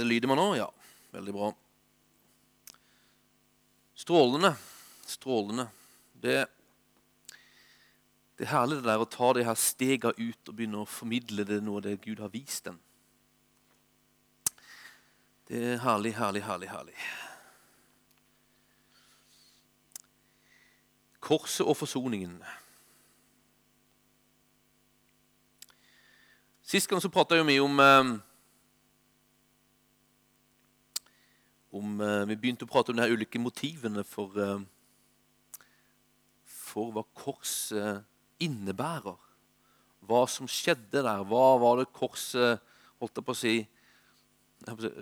Er det lyd i meg nå? Ja. Veldig bra. Strålende. Strålende. Det, det er herlig det der å ta de her stega ut og begynne å formidle det noe det Gud har vist en. Det er herlig, herlig, herlig, herlig. Korset og forsoningen. Sist gang så prata vi om eh, om eh, Vi begynte å prate om de her ulike motivene for, eh, for hva korset innebærer. Hva som skjedde der. Hva var det korset holdt jeg på å si,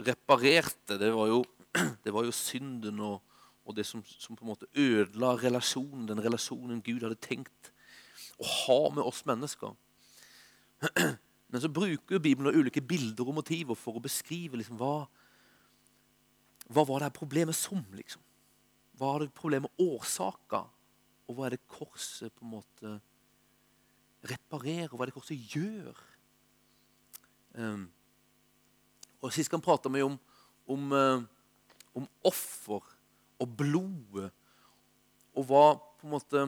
reparerte? Det var jo, det var jo synden og, og det som, som, på en måte ødela relasjonen, den relasjonen Gud hadde tenkt å ha med oss mennesker. Men så bruker Bibelen ulike bilder og motiver for å beskrive liksom, hva, hva var det problemet som? liksom? Hva er det problemet årsaka? Og hva er det korset på en måte reparerer? Hva er det korset gjør? Um, og Sist gang prata vi om, om, uh, om offer og blodet. Og hva på en måte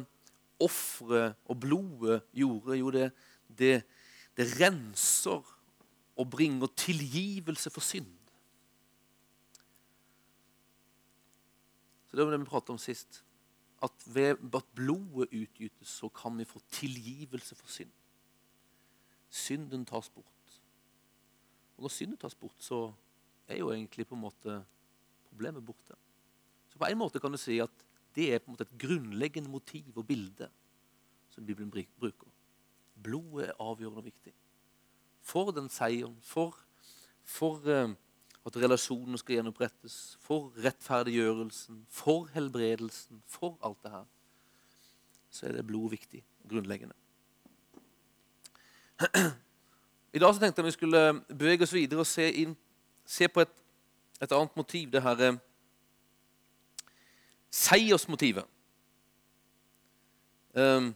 offeret og blodet gjorde. Jo, det, det, det renser og bringer tilgivelse for synd. Så Det var det vi pratet om sist. At ved at blodet utgytes, så kan vi få tilgivelse for synd. Synden tas bort. Og når synden tas bort, så er jo egentlig på en måte problemet borte. Så på en måte kan du si at det er på en måte et grunnleggende motiv og bilde som Bibelen bruker. Blodet er avgjørende og viktig for den seieren, for, for uh, at relasjonen skal gjenopprettes, for rettferdiggjørelsen, for helbredelsen, for alt det her, så er det blod viktig og grunnleggende. I dag så tenkte jeg vi skulle bevege oss videre og se, inn, se på et, et, annet motiv. Det her seiersmotivet. Um,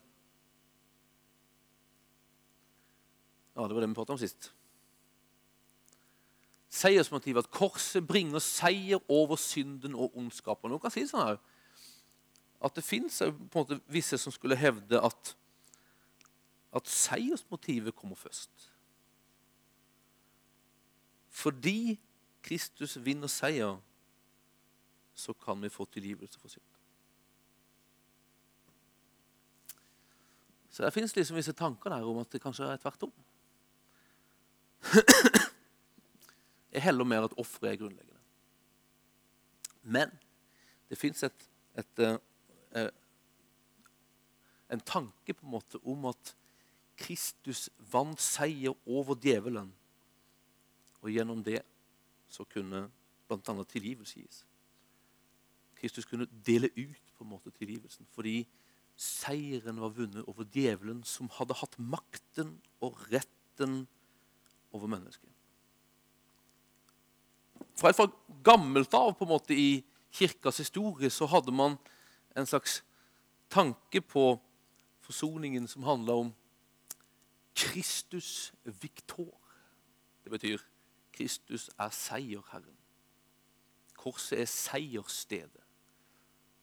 ja, det var det vi pratet om sist seiersmotiv, at korset bringer seier over synden og ondskapen. Noen kan si sånn her, at det fins visse som skulle hevde at, at seiersmotivet kommer først. Fordi Kristus vinner seier, så kan vi få tilgivelse for synd. Så det fins liksom visse tanker der om at det kanskje er tvert om. Jeg heller mer at offeret er grunnleggende. Men det fins et, eh, en tanke på en måte om at Kristus vant seier over djevelen. Og gjennom det så kunne bl.a. tilgivelse gis. Kristus kunne dele ut på en måte tilgivelsen fordi seieren var vunnet over djevelen, som hadde hatt makten og retten over mennesket fra, fra gammelt av på en måte i kirkas historie så hadde man en slags tanke på forsoningen som handla om Kristus victor. Det betyr Kristus er seierherren. Korset er seiersstedet.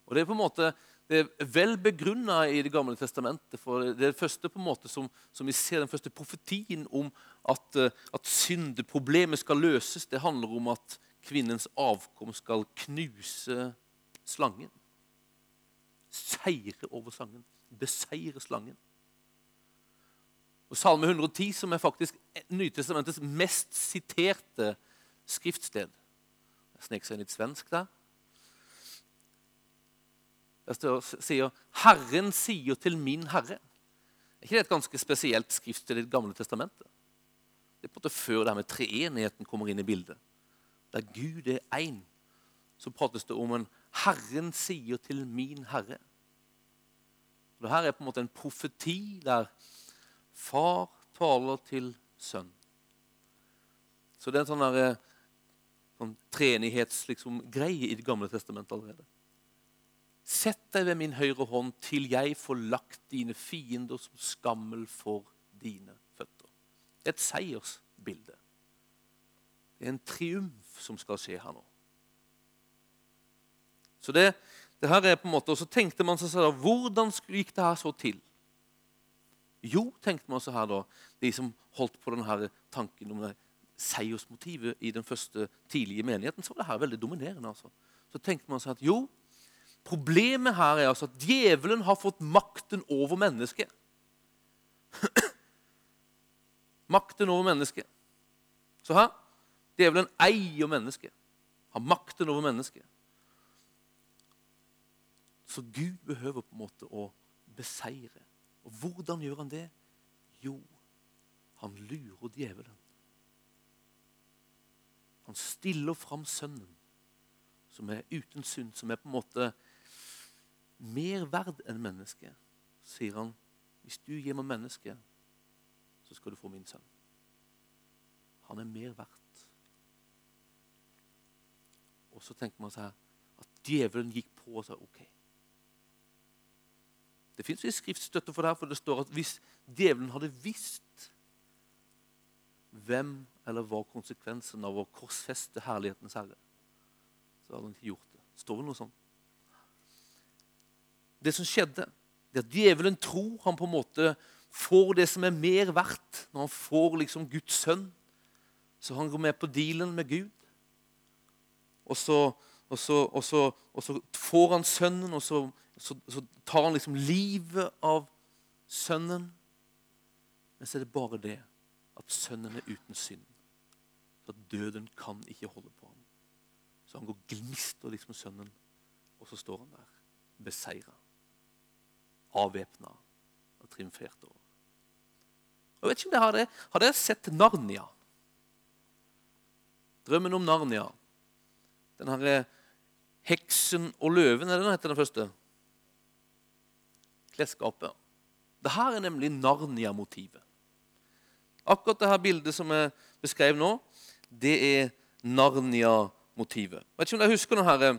Og Det er på en måte det er vel begrunna i Det gamle testamentet. for Det er det første på en måte som, som vi ser den første profetien om at, eh, at syndeproblemet skal løses. Det handler om at kvinnens avkom skal knuse slangen. Seire over slangen. Beseire slangen. Og Salme 110, som er faktisk Nytestamentets mest siterte skriftsted Jeg snek seg litt svensk der. Der sier 'Herren sier til min Herre'. Er ikke det et ganske spesielt skriftsted i Det gamle testamentet? Det er på en måte før det her med treenigheten kommer inn i bildet der Gud er én, så prates det om en 'Herren sier til min Herre'. Dette er på en måte en profeti der far taler til sønn. Så det er en sånn, der, eh, sånn treenighetsgreie liksom, i Det gamle testamentet allerede. Sett deg ved min høyre hånd til jeg får lagt dine fiender som skammel for dine føtter. Det er et seiersbilde. Det er en triumf som skal skje her nå. Så det, det her er på en måte, Og så tenkte man seg da, hvordan gikk det her så til? Jo, tenkte man seg her da, de som holdt på denne tanken om det seiersmotivet i den første tidlige menigheten, så var det her veldig dominerende. altså. Så tenkte man seg at jo, problemet her er altså at djevelen har fått makten over mennesket. makten over mennesket. Så her Djevelen eier mennesket. Har makten over mennesket. Så Gud behøver på en måte å beseire. Og hvordan gjør han det? Jo, han lurer djevelen. Han stiller fram sønnen, som er uten synd, som er på en måte mer verd enn mennesket. Sier han, hvis du gir meg mennesket, så skal du få min sønn. Han er mer verdt. Og så tenker man seg at djevelen gikk på og sa OK. Det fins skriftstøtte for det, her, for det står at hvis djevelen hadde visst hvem eller hva konsekvensen av å korsfeste herlighetens herre, så hadde han ikke gjort det. Står det noe sånt? Det som skjedde, det at djevelen tror han på en måte får det som er mer verdt, når han får liksom Guds sønn. Så han går med på dealen med Gud. Og så, og så, og så, og så får han sønnen, og så, tar han liksom livet av sønnen. Men så er det bare det at sønnen er uten synd. Så døden kan ikke holde på ham. Så han går glister liksom sønnen, og så står han der beseira. Avvæpna og triumfert over. Jeg vet ikke om det. Har dere sett Narnia? Drømmen om Narnia. Den herre Heksen og løven, er det den heter den første? Klesskapet. Det her er nemlig Narnia-motivet. Akkurat det her bildet som jeg beskrev nå, det er Narnia-motivet. Vet ikke om dere husker denne,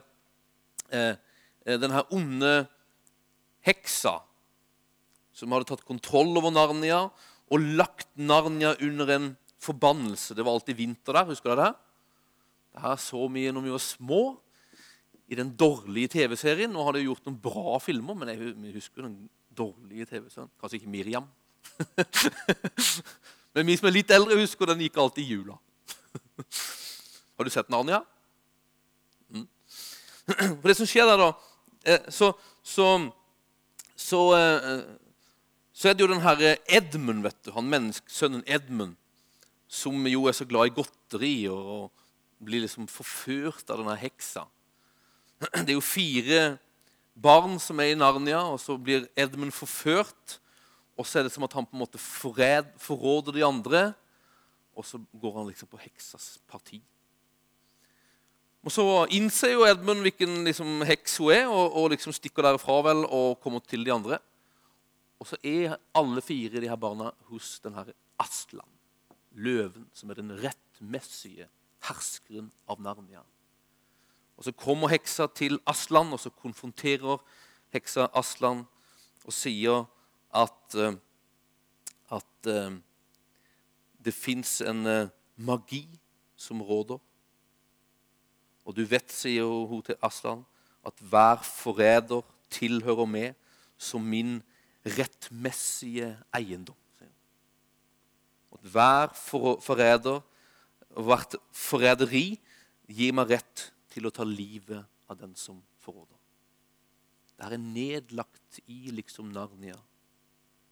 eh, den her onde heksa som hadde tatt kontroll over Narnia og lagt Narnia under en forbannelse. Det var alltid vinter der. Husker dere det? Her så vi når vi var små, i den dårlige TV-serien. Nå har de gjort noen bra filmer, men jeg husker den dårlige TV-serien. Kanskje ikke Miriam. men vi som er litt eldre, husker den gikk alltid i jula. Har du sett Narnia? Mm. For det som skjer der, da eh, Så, så, så, eh, så er det jo den herre Edmund, vet du. Han menneskesønnen Edmund. Som jo er så glad i godteri og, og blir liksom forført av denne heksa. Det er jo fire barn som er i Narnia, og så blir Edmund forført. Og så er det som at han på en måte forråder de andre og så går han liksom på heksas parti. Og Så innser jo Edmund hvilken liksom, heks hun er, og, og liksom stikker derfra vel og kommer til de andre. Og så er alle fire de her barna hos den her Aslan, løven, som er den rettmessige herskeren av Narnia. Og Så kommer heksa til Aslan, og så konfronterer heksa Aslan og sier at, eh, at eh, det fins en uh, magi som råder. Og du vet, sier hun til Aslan, at hver forræder tilhører meg som min rettmessige eiendom. At hver forræder hvert forræderi gir meg rett til å ta livet av den som forråder. Det er nedlagt i liksom Narnia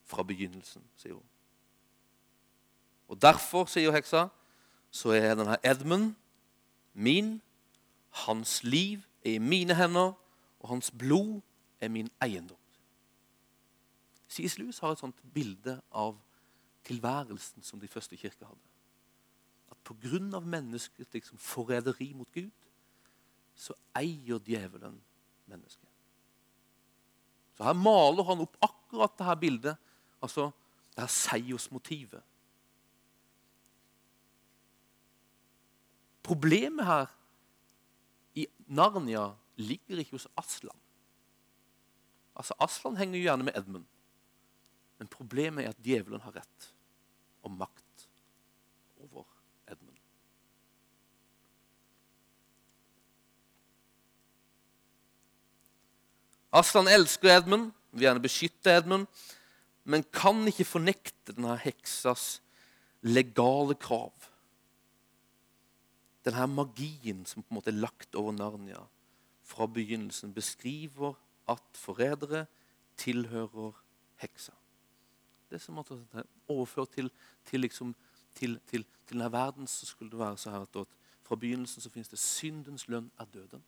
fra begynnelsen, sier hun. Og Derfor, sier heksa, så er denne Edmund min. Hans liv er i mine hender, og hans blod er min eiendom. C.S. Lewis har et sånt bilde av tilværelsen som de første kirker hadde. Pga. menneskets liksom, forræderi mot Gud, så eier djevelen mennesket. Så Her maler han opp akkurat dette bildet, altså det her seiersmotivet. Problemet her i Narnia ligger ikke hos Aslan. Altså, Aslan henger jo gjerne med Edmund. Men problemet er at djevelen har rett og makt over Edmund. Aslan elsker Edmund, vil gjerne beskytte Edmund, men kan ikke fornekte denne heksas legale krav. Denne magien som på en måte er lagt over Narnia fra begynnelsen, beskriver at forrædere tilhører heksa. Det som er overført til, til, liksom, til, til denne verden, så skulle det være så her at fra begynnelsen så finnes det syndens lønn er døden.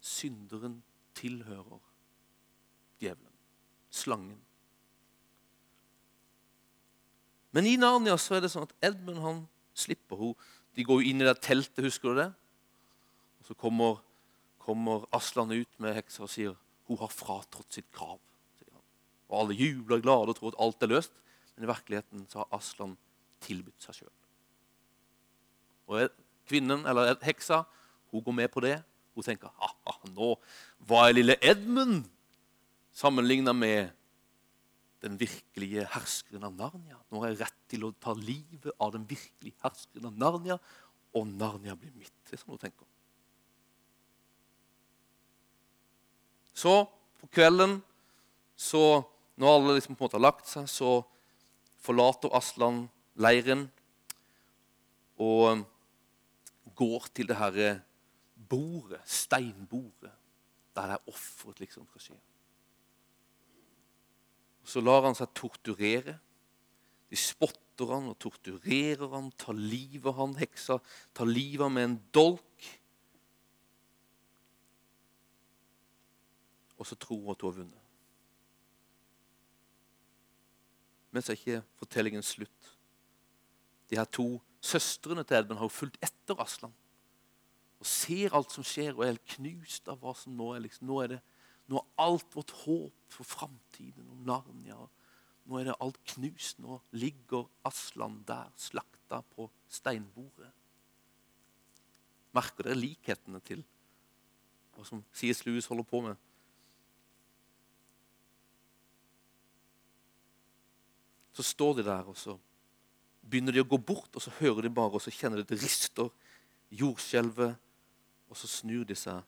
Synderen tilhører djevelen, slangen. Men i Narnia så er det sånn at Edmund han slipper henne. De går jo inn i det teltet, husker du det? Og Så kommer, kommer Aslan ut med heksa og sier hun har fratrådt sitt krav. Og Alle jubler glade og tror at alt er løst, men i virkeligheten så har Aslan tilbudt seg sjøl. Og kvinnen, eller heksa, hun går med på det. Hun tenker nå var jeg lille Edmund sammenligna med den virkelige herskeren av Narnia. Nå har jeg rett til å ta livet av den virkelige herskeren av Narnia, og Narnia blir mitt. Det er sånn hun tenker. Så på kvelden, så, når alle liksom på en måte har lagt seg, så forlater Aslan leiren og går til det herre bordet, steinbordet, der det er offeret liksom skal skje. Så lar han seg torturere. De spotter han og torturerer han, tar livet av han, heksa tar livet av med en dolk. Og så tror hun at hun har vunnet. Men så er ikke fortellingen slutt. De her to søstrene til Edmund har jo fulgt etter Aslan og ser alt som skjer, og er helt knust av hva som nå er. Liksom. Nå er det nå er alt vårt håp for framtiden og Narnia Nå er det alt knust. Nå ligger Aslan der, slakta på steinbordet. Merker dere likhetene til hva som C.S. Lewis holder på med? Så står de der, og så begynner de å gå bort, og så hører de bare, og så kjenner de det rister, jordskjelvet, og så snur de seg,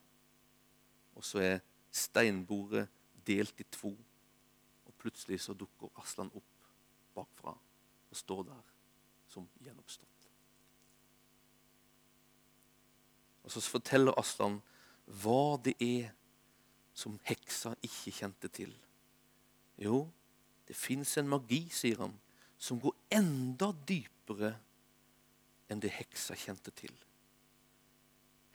og så er steinbordet delt i to. Og plutselig så dukker Aslan opp bakfra og står der som gjenoppstått. Og så forteller Aslan hva det er som heksa ikke kjente til. Jo, det fins en magi, sier han, som går enda dypere enn det heksa kjente til.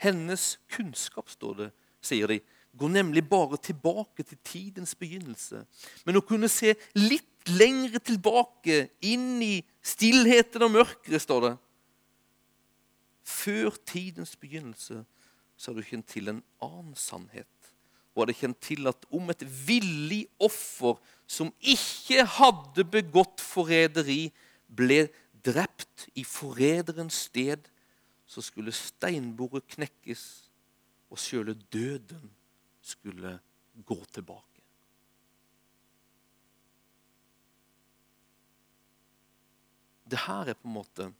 Hennes kunnskap, står det, sier de, går nemlig bare tilbake til tidens begynnelse. Men å kunne se litt lengre tilbake, inn i stillheten og mørket, står det. Før tidens begynnelse så har du kjent til en annen sannhet. Og hadde kjent til at om et villig offer som ikke hadde begått forræderi, ble drept i forræderens sted, så skulle steinbordet knekkes, og sjøle døden skulle gå tilbake. Det her er på en måte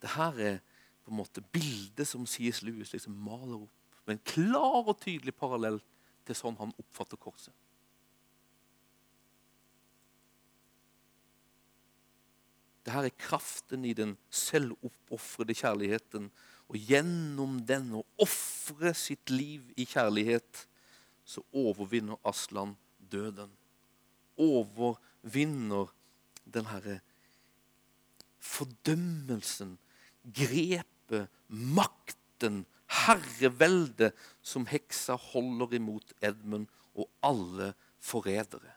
det her er på en måte bildet som C.S. Lewis liksom maler opp med en klar og tydelig parallell til sånn han oppfatter korset. Dette er kraften i den selvoppofrede kjærligheten og gjennom den å ofre sitt liv i kjærlighet, så overvinner Aslan døden. Overvinner den herre fordømmelsen, grepet, makten, herreveldet som heksa holder imot Edmund og alle forrædere.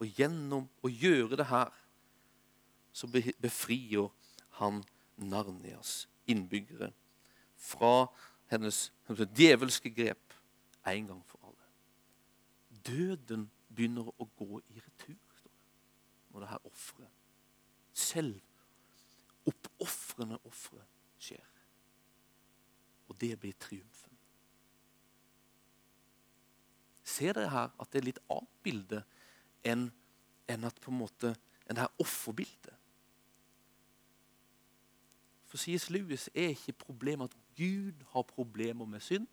Og gjennom å gjøre det her, så befrir han Narnias innbyggere fra hennes djevelske grep en gang for alle. Døden begynner å gå i retur når det her selv oppofrende offeret, skjer. Og det blir triumfen. Ser dere her at det er litt annet bilde enn, enn at på en måte enn det her offerbildet? For C.S. Lewis er ikke problemet at Gud har problemer med synd.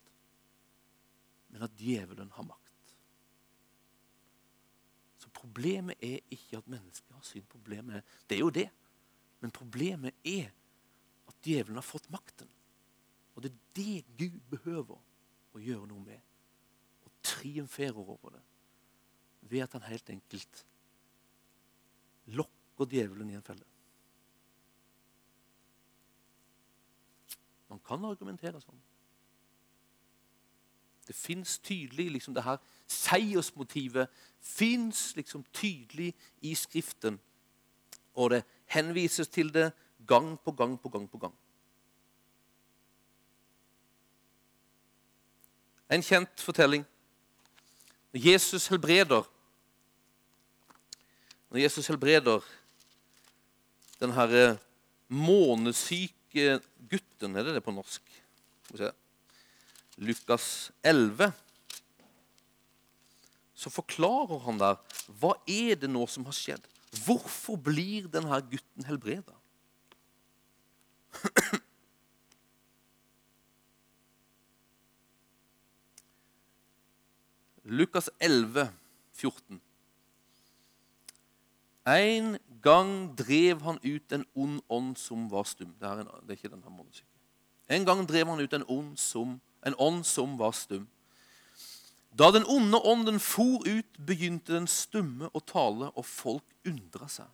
men at djevelen har makt. Så problemet er ikke at mennesket har synd. Problemet det er jo det. Men problemet er at djevelen har fått makten. Og det er det Gud behøver å gjøre noe med. Og triumferer over det. Ved at han helt enkelt lokker djevelen i en felle. Man kan argumentere sånn. Det fins tydelig liksom det her Seiersmotivet fins liksom tydelig i Skriften. Og det henvises til det gang på gang på gang på gang. En kjent fortelling. Når Jesus helbreder Når Jesus helbreder den herre månesyke gutten Er det det på norsk? Lukas 11, så forklarer han der hva er det nå som har skjedd. Hvorfor blir denne gutten helbreda? Lukas 11, 14. En gang drev han ut en ond ånd som var stum. Det, er, en, det er ikke denne månesyke. En gang drev han ut en ond som en ånd som var stum. Da den onde ånden for ut, begynte den stumme å tale, og folk undra seg.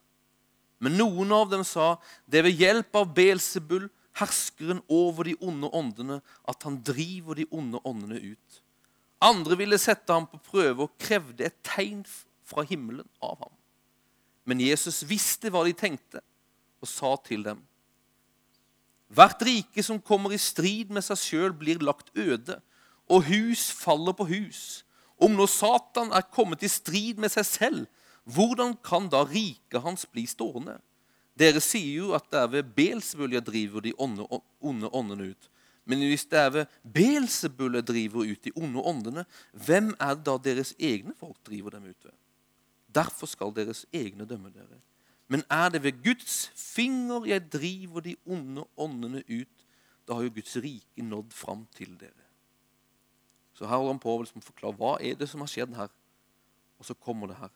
Men noen av dem sa, det er ved hjelp av Belsebull, herskeren over de onde åndene, at han driver de onde åndene ut. Andre ville sette ham på prøve og krevde et tegn fra himmelen av ham. Men Jesus visste hva de tenkte, og sa til dem:" Hvert rike som kommer i strid med seg sjøl, blir lagt øde, og hus faller på hus. Om nå Satan er kommet i strid med seg selv, hvordan kan da riket hans bli stående? Dere sier jo at det er ved Belsebul jeg driver de onde, åndene ut. Men hvis det er ved Belsebul jeg driver ut de onde åndene, hvem er det da deres egne folk driver dem ut ved? Derfor skal deres egne dømme dere. Men er det ved Guds finger jeg driver de onde åndene ut, da har jo Guds rike nådd fram til dere. Så her holder han på å liksom forklare hva er det som har skjedd her. Og så kommer det her.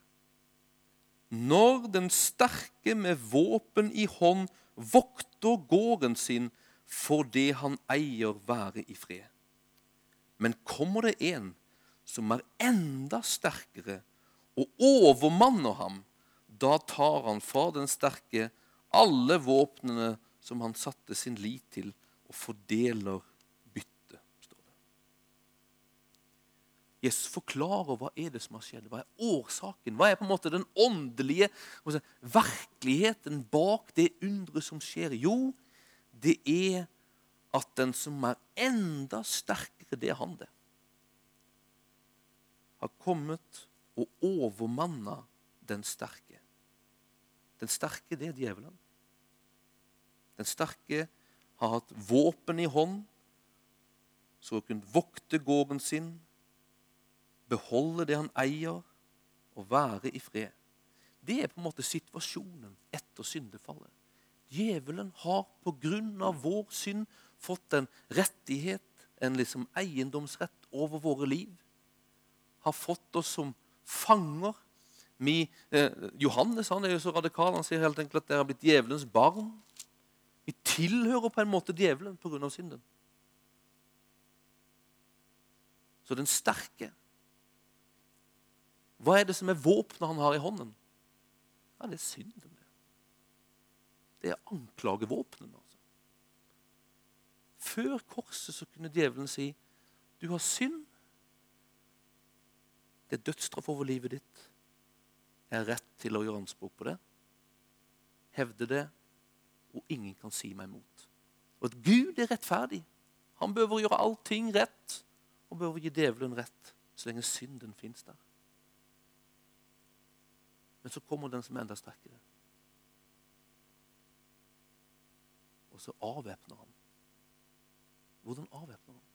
Når den sterke med våpen i hånd vokter gården sin, får det han eier, være i fred. Men kommer det en som er enda sterkere og overmanner ham, da tar han fra den sterke alle våpnene som han satte sin lit til, og fordeler byttet, står det. Jesus forklarer hva er det som har skjedd. Hva er årsaken? Hva er på en måte den åndelige virkeligheten bak det underet som skjer? Jo, det er at den som er enda sterkere, det han det. Har kommet og overmanna den sterke. Den sterke, det er djevelen. Den sterke har hatt våpen i hånd, så å kunne vokte gården sin, beholde det han eier, og være i fred. Det er på en måte situasjonen etter syndefallet. Djevelen har av vår synd fått en rettighet, en liksom eiendomsrett over våre liv. Har fått oss som fanger vi, eh, Johannes han er jo så radikal. Han sier helt enkelt at dere har blitt djevelens barn. Vi tilhører på en måte djevelen pga. synden. Så den sterke Hva er det som er våpenet han har i hånden? Ja, Det er synden. Det er anklagevåpenet. Altså. Før korset så kunne djevelen si du har synd. Det er dødsstraff over livet ditt. Jeg har rett til å gjøre anspråk på det. Hevde det, og ingen kan si meg imot. Og at Gud er rettferdig. Han behøver gjøre allting rett, og behøver gi djevelen rett så lenge synden fins der. Men så kommer den som er enda sterkere. Og så avvæpner han. Hvordan avvæpner han?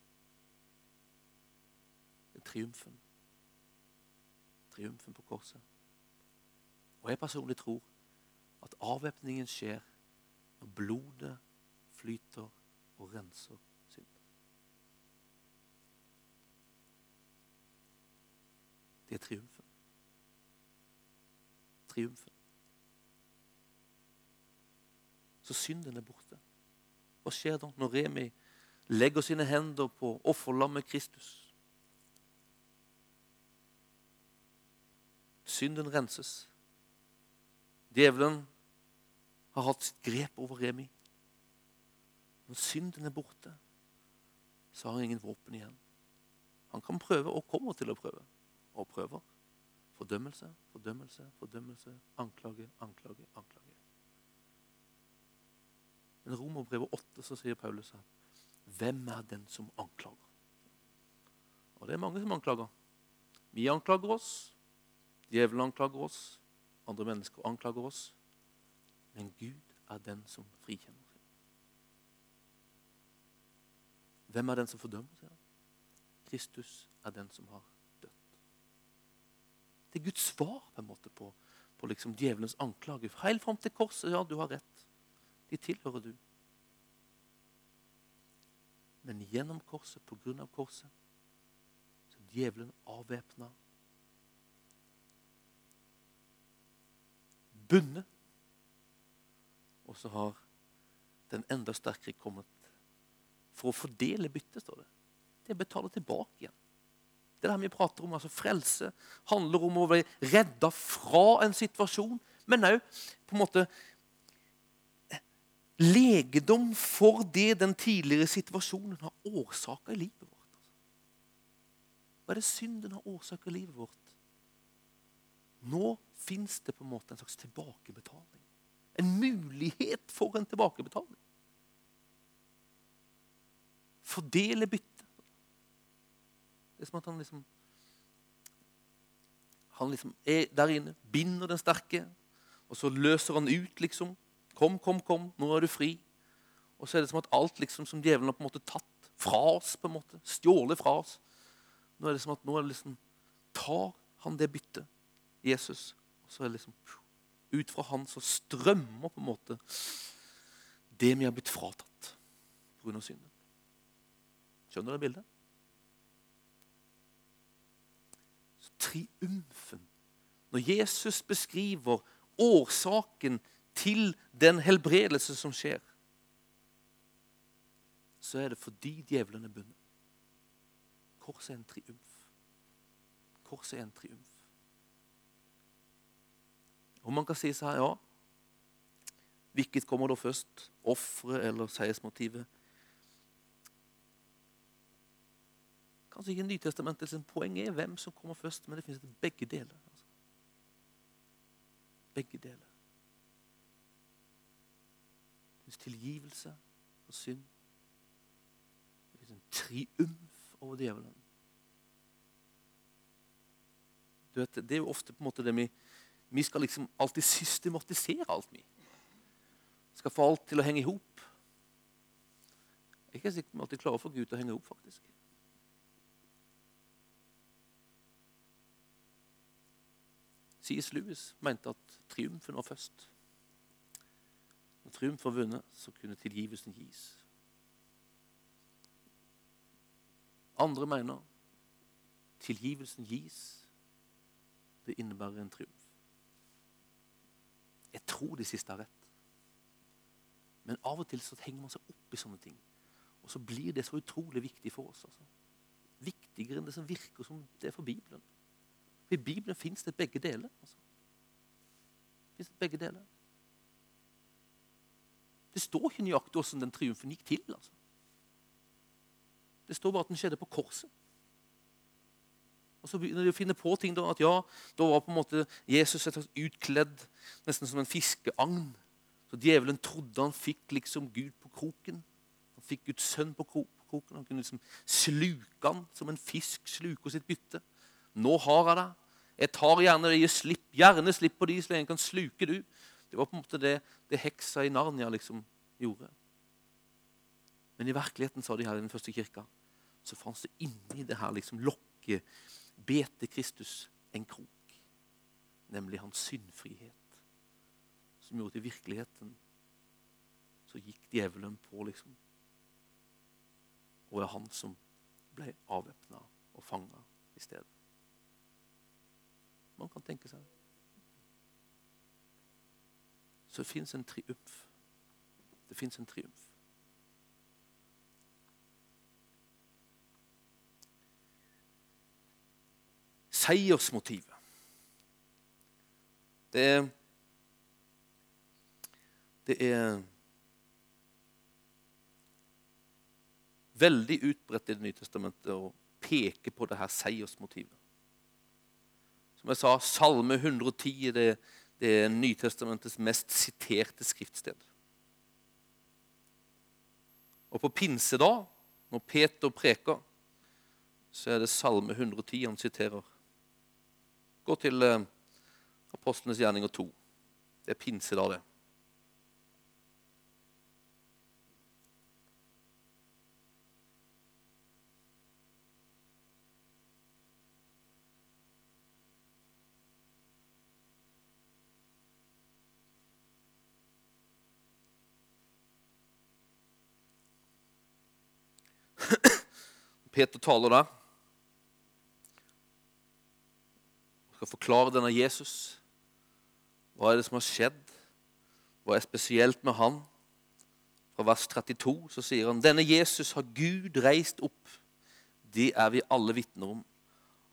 Det er triumfen. Triumfen på korset. Og jeg personlig tror at avvæpningen skjer når blodet flyter og renser synd. Det er triumfen. Triumfen. Så synden er borte. Hva skjer da når Remi legger sine hender på offerlammet Kristus? Synden renses. Djevelen har hatt sitt grep over Remi. Når synden er borte, så har han ingen våpen igjen. Han kan prøve, og kommer til å prøve, og prøver. Fordømmelse, fordømmelse, fordømmelse, anklage, anklage, anklage. I Romerbrevet 8 så sier Paulus at hvem er den som anklager? Og det er mange som anklager. Vi anklager oss. Djevelen anklager oss. Andre mennesker anklager oss. Men Gud er den som frikjenner. Hvem er den som fordømmer? sier. Kristus er den som har dødd. Det er Guds svar på en måte på, på liksom djevelens anklage. Helt fram til korset. Ja, du har rett. De tilhører du. Men gjennom korset, på grunn av korset, så er djevelen avvæpna. Bundet. Og så har den enda sterkere kommet for å fordele byttet, står det. Det er betale tilbake igjen. Det er det vi prater om. altså Frelse handler om å bli redda fra en situasjon, men òg på en måte legedom for det den tidligere situasjonen har årsaka i livet vårt. Hva er det synden har årsaka i livet vårt? Nå fins det på en måte en slags tilbakebetaling. En mulighet for en tilbakebetaling fordele byttet. Det er som at han liksom Han liksom er der inne, binder den sterke, og så løser han ut, liksom. Kom, kom, kom, nå er du fri. Og så er det som at alt liksom som djevelen har på en måte tatt fra oss, på en måte, stjålet fra oss Nå er det som at nå er det liksom, tar han det byttet, Jesus, og så er det liksom Ut fra han så strømmer på en måte det vi har blitt fratatt pga. synden. Skjønner dere bildet? Så triumfen. Når Jesus beskriver årsaken til den helbredelse som skjer, så er det fordi djevelen er bundet. Korset er en triumf. Korset er en triumf. Og man kan si så her, ja Hvilket kommer da først? Offeret eller seiersmotivet? Kanskje ikke Nytestamentets poeng er hvem som kommer først, men det finnes begge deler. Altså. Begge deler. Det finnes tilgivelse for synd. Det finnes en triumf over djevelen. Vet, det er jo ofte på en måte det vi Vi skal liksom alltid systematisere alt, vi. Skal få alt til å henge i hop. Jeg er ikke sikker vi alltid klarer å få Gud til å henge i hop, faktisk. C.S. Lewis mente at triumfen var først. Når triumf var vunnet, så kunne tilgivelsen gis. Andre mener tilgivelsen gis. Det innebærer en triumf. Jeg tror de siste har rett. Men av og til så henger man seg opp i sånne ting. Og så blir det så utrolig viktig for oss. Altså. Viktigere enn det som virker som det er for Bibelen. For I Bibelen fins det begge deler. Altså. Finnes det begge deler. Det står ikke nøyaktig hvordan den triumfen gikk til. altså. Det står bare at den skjedde på korset. Og så begynner de å finne på ting da, at ja, da var på en måte Jesus utkledd nesten som en fiskeagn. Så djevelen trodde han fikk liksom Gud på kroken. Han fikk Guds sønn på kroken. Han kunne liksom sluke han som en fisk sluker sitt bytte. Nå har jeg det. Jeg tar gjerne det, slipp, gjerne slipp på de så lenge jeg kan sluke du. Det var på en måte det, det heksa i Narnia liksom gjorde. Men i virkeligheten, sa de her i den første kirka, så fantes det inni det her liksom lokket bete Kristus en krok. Nemlig hans syndfrihet. Som gjorde til virkeligheten så gikk djevelen på, liksom. Og det er han som ble avvæpna og fanga i stedet. Man kan tenke seg det. Så det fins en triumf. Det fins en triumf. Seiersmotivet. Det er Det er veldig utbredt i Det nye testamentet å peke på det her seiersmotivet. Som jeg sa, Salme 110 det, det er Nytestamentets mest siterte skriftsted. Og på pinsedag, når Peter preker, så er det Salme 110 han siterer. Gå til eh, Apostlenes gjerninger 2. Det er pinsedag, det. Peter taler der. Han skal forklare denne Jesus. Hva er det som har skjedd? Hva er spesielt med han? Fra vers 32 så sier han denne Jesus har Gud reist opp. Det er vi alle vitner om.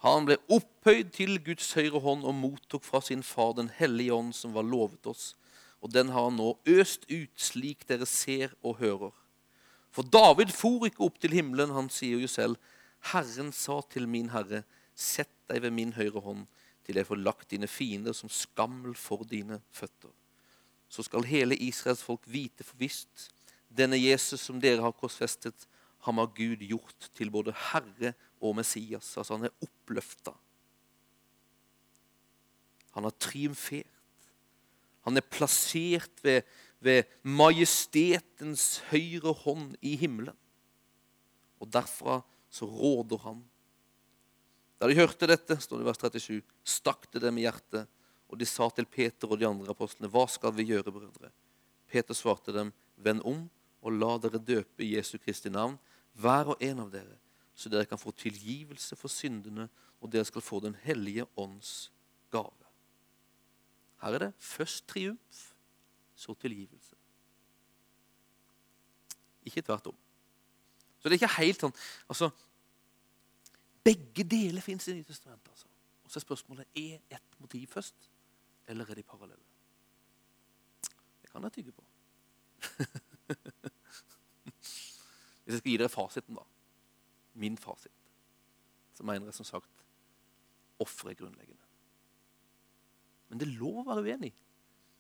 Han ble opphøyd til Guds høyre hånd og mottok fra sin far Den hellige ånd, som var lovet oss. Og den har han nå øst ut, slik dere ser og hører. For David for ikke opp til himmelen. Han sier jo selv, Herren sa til min herre, sett deg ved min høyre hånd, til jeg får lagt dine fiender som skammel for dine føtter. Så skal hele Israels folk vite for visst, denne Jesus som dere har korsfestet, ham har Gud gjort til både Herre og Messias. Altså han er oppløfta. Han har triumfert. Han er plassert ved ved majestetens høyre hånd i himmelen. Og derfra så råder han. Da de hørte dette, står det i vers 37, stakk det dem i hjertet, og de sa til Peter og de andre apostlene, hva skal vi gjøre, brødre? Peter svarte dem, vend om og la dere døpe i Jesu Kristi navn, hver og en av dere, så dere kan få tilgivelse for syndene, og dere skal få Den hellige ånds gave. Her er det først triumf, så tilgivelse. Ikke tvert om. Så det er ikke helt sånn altså, Begge deler fins i Nytestamentet. Altså. Og så er spørsmålet er ett motiv først, eller er de parallelle. Det kan jeg tygge på. Hvis jeg skal gi dere fasiten, da. Min fasit. Så mener jeg som sagt offeret er grunnleggende. Men det er lov å være uenig.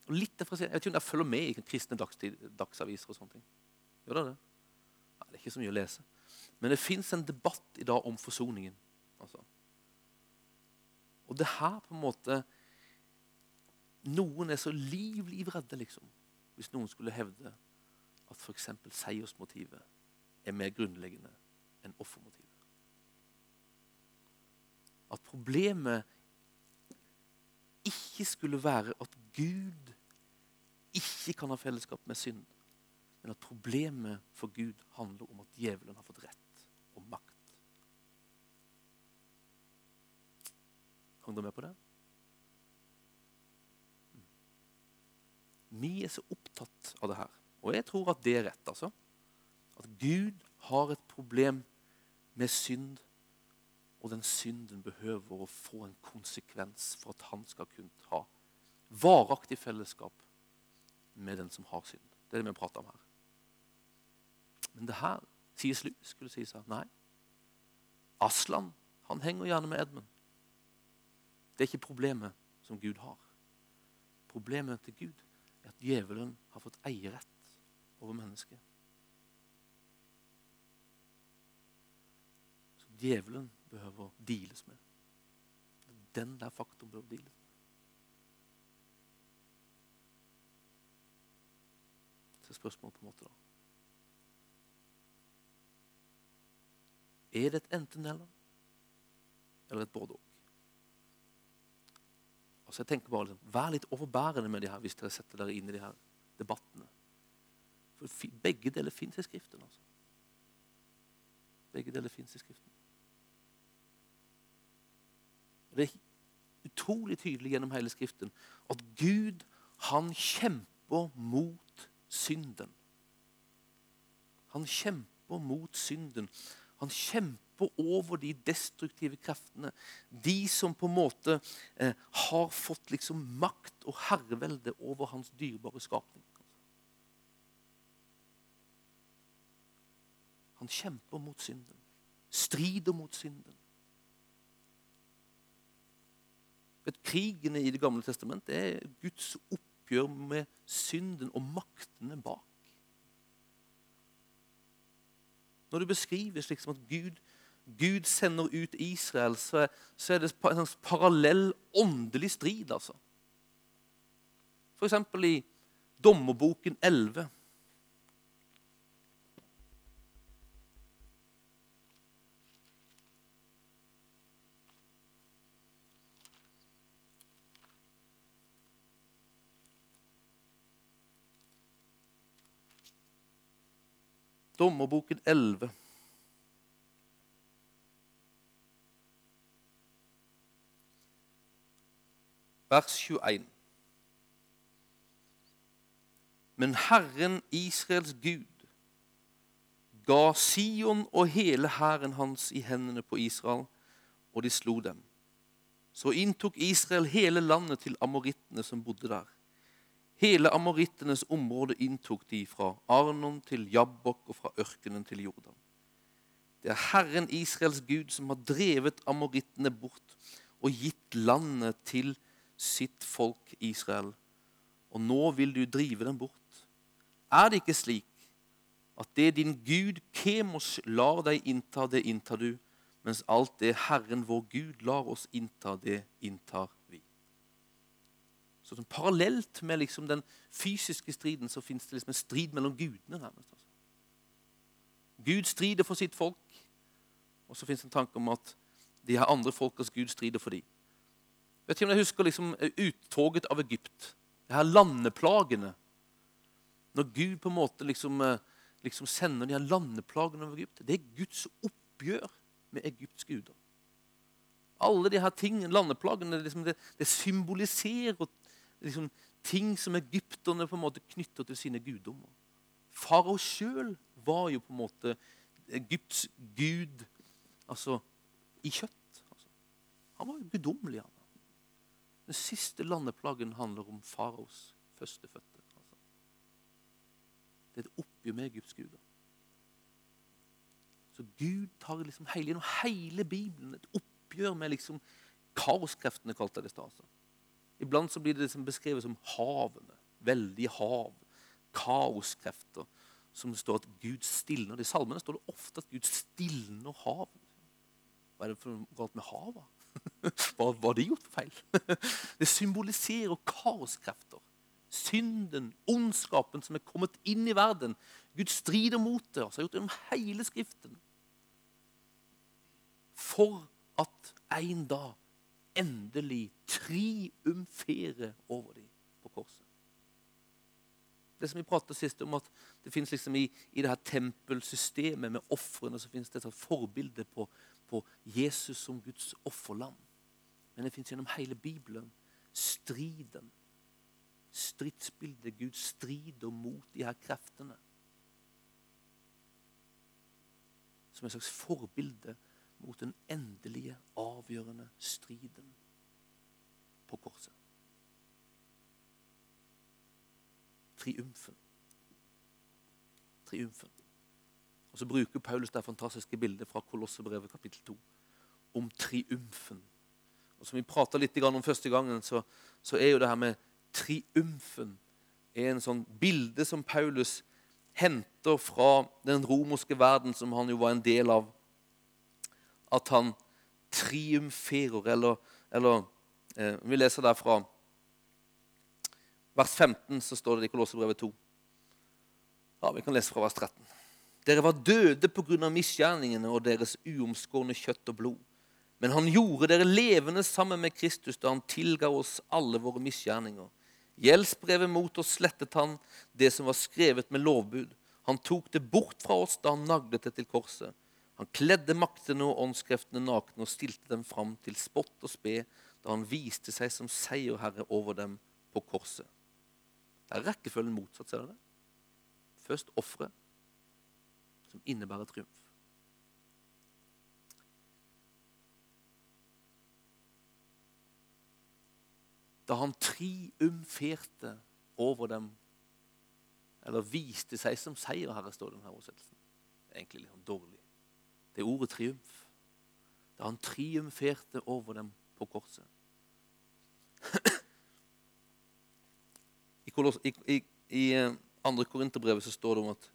Og litt jeg vet ikke om jeg følger med i kristne dagsaviser og sånne ting. Gjør dere det? Nei, det er ikke så mye å lese. Men det fins en debatt i dag om forsoningen. Altså. Og det her på en måte Noen er så liv, livredde, liksom, hvis noen skulle hevde at f.eks. seiersmotivet er mer grunnleggende enn offermotivet. At problemet ikke skulle være at Gud ikke kan ha fellesskap med synd, men at problemet for Gud handler om at djevelen har fått rett og makt. Hang du med på det? Vi er så opptatt av det her. Og jeg tror at det er rett. altså. At Gud har et problem med synd og den synden behøver å få en konsekvens for at han skal kunne ha varaktig fellesskap med den som har synd. Det er det vi prater om her. Men det her C.S. Lewis skulle si seg nei. Aslan han henger gjerne med Edmund. Det er ikke problemet som Gud har. Problemet til Gud er at djevelen har fått eierrett over mennesket. Så djevelen behøver deales med. Den der faktoren bør deales med. Så spørsmålet på en måte da Er det et enten-eller? Eller et både-og? Altså jeg tenker bare liksom, Vær litt overbærende med de her hvis dere setter dere inn i de her debattene. For Begge deler fins i Skriften. altså. Begge deler fins i Skriften. Det, er utrolig tydelig gjennom hele Skriften at Gud, han kjemper mot synden. Han kjemper mot synden. Han kjemper over de destruktive kreftene. De som på en måte eh, har fått liksom makt og herrevelde over hans dyrebare skapning. Han kjemper mot synden. Strider mot synden. Vet, krigene i Det gamle testamentet er Guds oppgjør med synden og maktene bak. Når det beskrives liksom at Gud, Gud sender ut Israel, så så er det en slags parallell åndelig strid. altså. Eksempel i Dommerboken 11. Dommerboken 11. Vers 21. Men Herren Israels Gud ga Sion og hele hæren hans i hendene på Israel, og de slo dem. Så inntok Israel hele landet til amorittene som bodde der. Hele amorittenes område inntok de fra Arnon til Jabbok og fra ørkenen til Jordan. Det er Herren Israels Gud som har drevet amorittene bort og gitt landet til sitt folk Israel. Og nå vil du drive dem bort. Er det ikke slik at det din Gud Kemos lar deg innta, det inntar du, mens alt det Herren vår Gud lar oss innta, det inntar vi? Så sånn Parallelt med liksom den fysiske striden så fins det liksom en strid mellom gudene. nærmest. Altså. Gud strider for sitt folk, og så fins det en tanke om at de her andre folkers Gud strider for dem. Vet om jeg husker liksom uttoget av Egypt. De her landeplagene. Når Gud på en måte liksom, eh, liksom sender de her landeplagene over Egypt. Det er Guds oppgjør med Egypts guder. Alle de her tingene, landeplagene, liksom det, det symboliserer liksom, ting som egypterne på en måte knytter til sine guddommer. Farao sjøl var jo på en måte Egypts gud altså i kjøtt. Altså. Han var jo guddommelig. Den siste landeplagen handler om faraos førstefødte. Altså. Det er et oppgjør med Egypts guder. Så Gud tar liksom hele, gjennom hele Bibelen et oppgjør med liksom kaoskreftene, kalte jeg det i stad. Altså. Iblant så blir det liksom beskrevet som havene. Veldige hav. Kaoskrefter. Som står at Gud stilner. I salmene står det ofte at Gud stilner havet. Hva er det for noe galt med havet? Hva har de gjort for feil? Det symboliserer kaoskrefter. Synden, ondskapen som er kommet inn i verden. Gud strider mot det. Altså, har gjort det om hele Skriften. For at en dag endelig triumfere over dem på korset. Det som vi pratet sist om, at det finnes liksom i, i det her tempelsystemet med ofrene så finnes det et forbilde på, på Jesus som Guds offerlam. Men det fins gjennom hele Bibelen. Striden. Stridsbildet. Gud strider mot de her kreftene. Som et slags forbilde mot den endelige, avgjørende striden på korset. Triumfen. Triumfen. Og Så bruker Paulus det fantastiske bildet fra Kolossebrevet kapittel 2 om triumfen. Og Som vi prata litt om første gangen, så, så, er jo det her med triumfen en sånn bilde som Paulus henter fra den romerske verden, som han jo var en del av at han triumferer. Eller, eller eh, Vi leser derfra vers 15, så står det i Kolossebrevet 2. Ja, Vi kan lese fra vers 13. Dere var døde pga. misgjerningene og deres uomskårne kjøtt og blod. Men han gjorde dere levende sammen med Kristus da han tilga oss alle våre misgjerninger. Gjeldsbrevet mot oss slettet han, det som var skrevet med lovbud. Han tok det bort fra oss da han naglet det til korset. Han kledde maktene og åndskreftene nakne og stilte dem fram til spott og spe da han viste seg som seierherre over dem på korset. Det er rekkefølgen motsatt, ser dere? Først offeret, som innebærer triumf. Da han triumferte over dem, eller viste seg som seierherre, står det denne oversettelsen. Det er egentlig litt sånn dårlig. Det er ordet triumf. Da han triumferte over dem på korset. I, i, i, i eh, andre Korinterbrevet så står det om at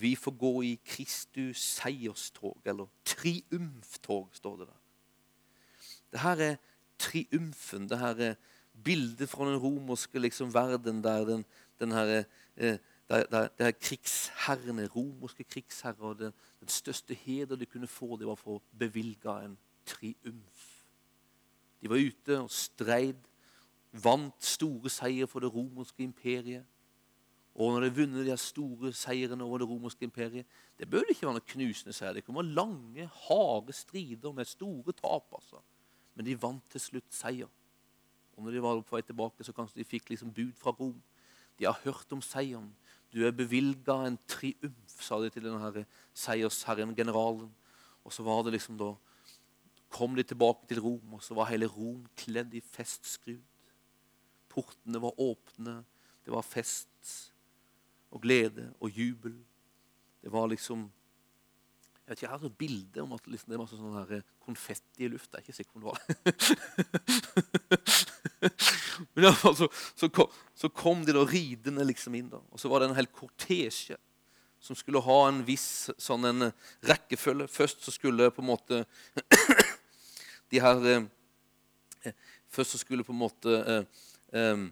vi får gå i Kristus seierstog, eller triumftog, står det der. Det her er triumfen. Det her er bildet fra den romerske liksom, verden der den, den her, eh, der, der, der krigsherrene, romerske krigsherrer den, den største heder de kunne få, det var for å bevilge en triumf. De var ute og streid, vant store seier for det romerske imperiet. Og når de har vunnet de store seirene over det romerske imperiet Det bør ikke være noe knusende seier. Det kunne være lange, harde strider med store tap. altså. Men de vant til slutt seier. Og når de var på vei tilbake, så kanskje de fikk liksom bud fra Rom. De har hørt om seieren. Du er bevilga en triumf, sa de til denne seiersherren, generalen. Og så var det liksom da kom de tilbake til Rom, og så var hele Rom kledd i festskrud. Portene var åpne. Det var fest og glede og jubel. Det var liksom jeg vet ikke, jeg har et bilde om at liksom, det var sånn her konfetti i lufta. Jeg er ikke sikker på om det var Men i alle fall så, så, kom, så, kom, de da ridende liksom inn. da. Og så var det en hel kortesje som skulle ha en viss sånn en rekkefølge. Først så skulle på en måte de her eh, Først så skulle på en måte eh, eh,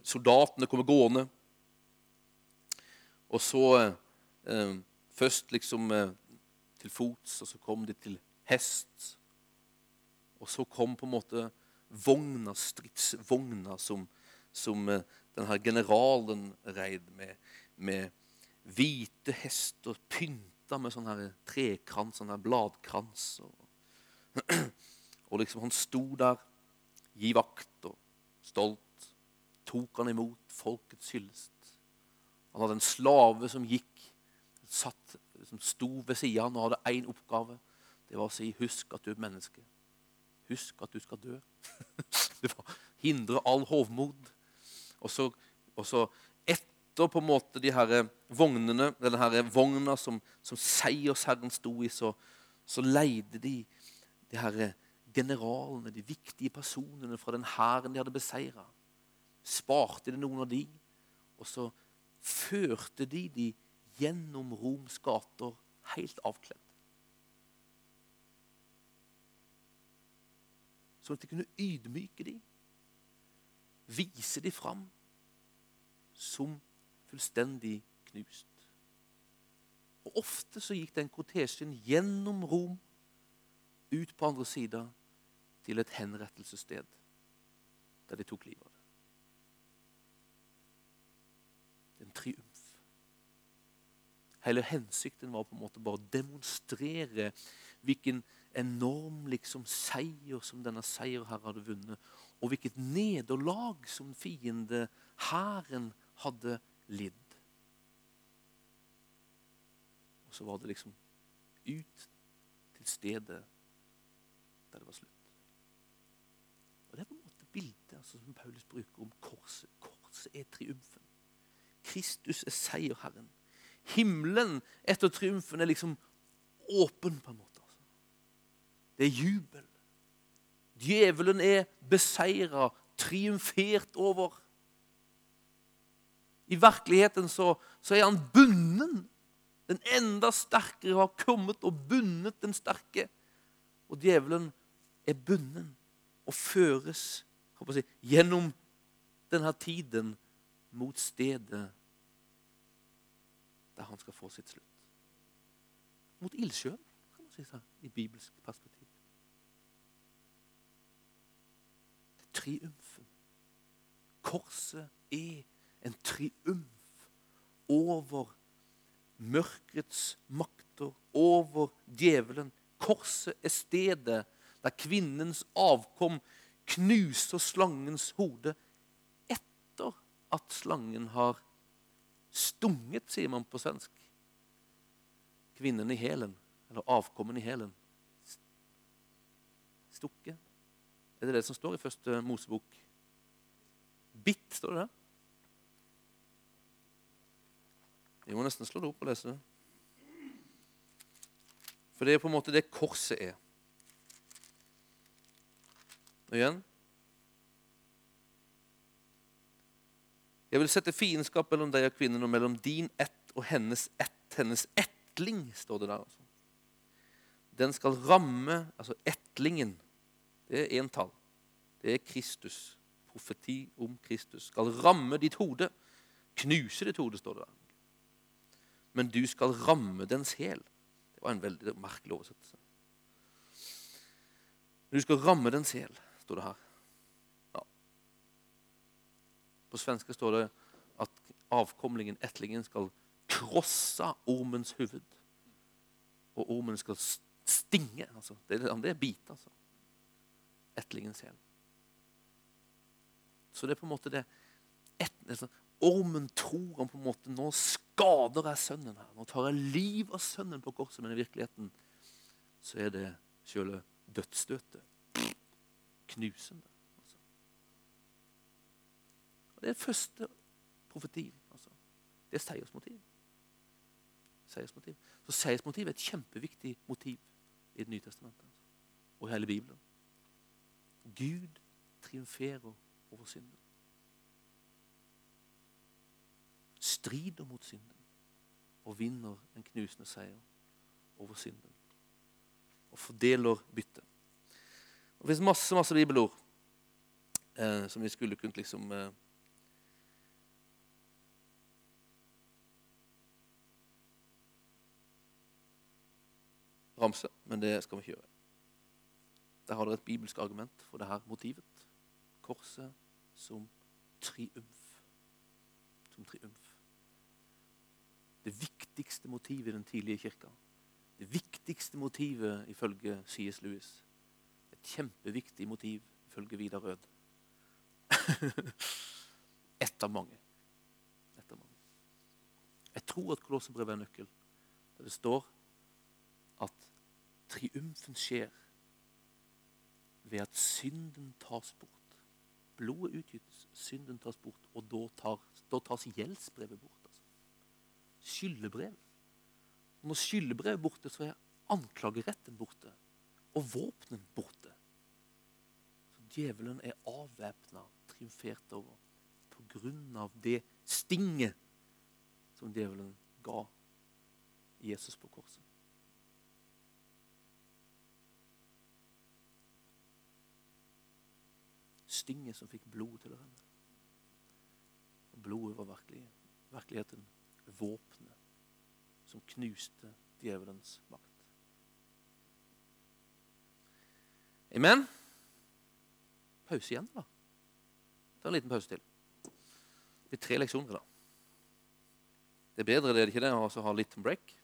soldatene komme gående. Og så eh, først liksom eh, til fots, og så kom de til hest. Og så kom på en måte vogna, stridsvogna som, som eh, denne generalen reid med, med hvite hester pynta med sånn her trekrans, sånn her bladkrans. Og, og liksom han sto der, gi vakt og stolt, tok han imot folkets hyllest. Han hadde en slave som gikk, satt som sto ved sida av og hadde én oppgave. Det var å si 'husk at du er menneske'. Husk at du skal dø. det var Hindre all hovmod. Og så, og så etter på en måte de her vognene, denne her vogna som, som seiersherren sto i, så, så leide de de her generalene, de viktige personene fra den hæren de hadde beseira. Sparte de noen av de, og så førte de de gjennom Roms gater helt avkledd. Sånn at de kunne ydmyke dem, vise dem fram som fullstendig knust. Og Ofte så gikk den kortesjen gjennom Rom, ut på andre sida, til et henrettelsessted der de tok livet av det. En triumf. Hele hensikten var på en måte bare å demonstrere hvilken enorm liksom, seier som denne seierherren hadde vunnet, og hvilket nederlag som fiende, hæren, hadde lidd. Og så var det liksom ut til stedet der det var slutt. Og Det er på en måte bildet altså, som Paulus bruker om korset. Korset er triumfen. Kristus er seierherren himmelen etter triumfen er liksom åpen, på en måte. Altså. Det er jubel. Djevelen er beseira, triumfert over. I virkeligheten så, så er han bunden. Den enda sterkere har kommet og bundet den sterke. Og djevelen er bunden og føres si, gjennom denne tiden mot stedet der han skal få sitt slutt. Mot ildsjøen, kan man si seg, i bibelsk perspektiv. Triumfen. Korset er en triumf over mørkets makter, over djevelen. Korset er stedet der kvinnens avkom knuser slangens hode at slangen har stunget, sier man på svensk. Kvinnen i hælen, eller avkommen i hælen. Stukket. Er det det som står i første Mosebok? Bitt, står det der? Vi må nesten slå det opp og lese det. For det er på en måte det korset er. Og igjen Jeg vil sette fiendskap mellom deg og kvinnen og mellom din ett og hennes ett. Hennes ettling, står det der. altså. Den skal ramme Altså ettlingen. Det er entall. Det er Kristus. Profeti om Kristus. Skal ramme ditt hode. Knuse ditt hode, står det der. Men du skal ramme dens hæl. Det var en veldig merkelig oversettelse. Du skal ramme dens hæl, står det her. Ja. På svenske står det at avkomlingen, ettlingen, skal krosse ormens huvud. Og ormen skal stinge. Altså. Det, er, er bite, altså. Ettlingens hæl. Så det er på en måte det et, altså, Ormen tror han på en måte Nå skader jeg sønnen her. Nå tar jeg liv av sønnen på korset. Men i virkeligheten så er det sjøle dødsstøtet. Knusende. Det er første profetien. Altså. Det er seiersmotiv. Seiersmotiv. Så seiersmotiv er et kjempeviktig motiv i Det nye testamentet. Altså. Og i hele Bibelen. Gud triumferer over synden. strider mot synden og vinner en knusende seier over synden. Og fordeler byttet. Det fins masse masse bibelord eh, som vi skulle kunnet liksom eh, ramse, men det skal vi ikke gjøre. Der har dere et bibelsk argument for det her motivet. Korset som triumf. Som triumf det viktigste motivet i den tidlige kirka. Det viktigste motivet ifølge C.S. Lewis. Et kjempeviktig motiv ifølge Vidar Rød. Ett av mange. Et av mange. Jeg tror at Kolosserbrevet er nøkkel. Der det står triumfen skjer ved at synden tas bort. Blodet utgytes, synden tas bort, og da, tar, da tas gjeldsbrevet bort skyldebrev. Når skyldebrevet er borte, så er anklageretten borte. Og våpnen borte. Så djevelen er avvæpna, triumfert over, på grunn av det stinget som djevelen ga Jesus på korset. Stinget som fikk blod til å renne. Og blodet var virkelig, virkeligheten våpenet som knuste djevelens makt. Amen? Pause igjen, da. Ta en liten pause til. Det blir tre leksjoner, da. Det er bedre det, er det ikke det, å ha litt break?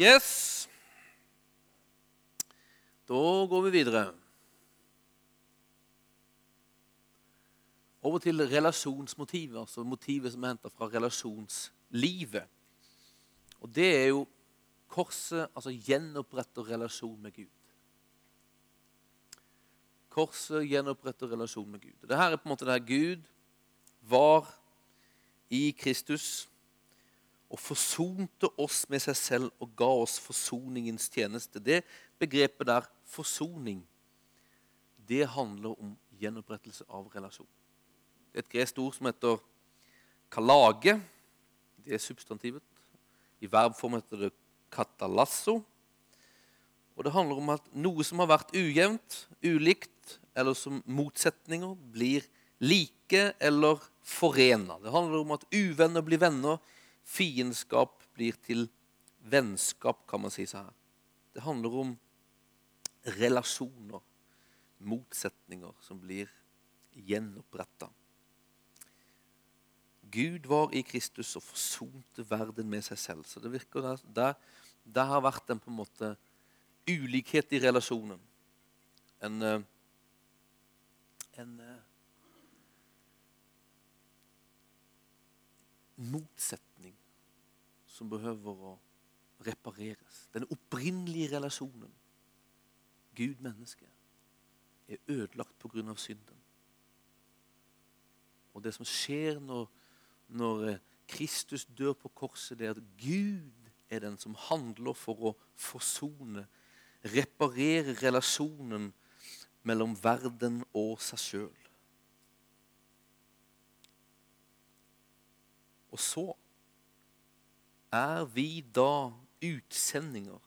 Yes. Da går vi videre. Over til relasjonsmotivet, altså motivet som er henta fra relasjonslivet. Og det er jo korset altså gjenoppretter relasjon med Gud. Korset gjenoppretter relasjon med Gud. Dette er på en måte der Gud var i Kristus og forsonte oss med seg selv og ga oss forsoningens tjeneste. Det begrepet der, forsoning, det handler om gjenopprettelse av relasjon. Det er et gresk ord som heter kalage. Det er substantivet. I verbform heter det katalasso. Og det handler om at noe som har vært ujevnt, ulikt eller som motsetninger, blir like eller forena. Det handler om at uvenner blir venner, fiendskap blir til vennskap, kan man si så her. Det handler om relasjoner, motsetninger, som blir gjenoppretta. Gud var i Kristus og forsonte verden med seg selv. Så det virker der, der, der har vært en på en måte ulikhet i relasjonen. En, eh, en eh, motsetning som behøver å repareres. Den opprinnelige relasjonen, Gud-menneske, er ødelagt pga. synden. Og det som skjer når, når eh, Kristus dør på korset, det er at Gud er den som handler for å forsone, reparere relasjonen mellom verden og seg sjøl. Og så er vi da utsendinger.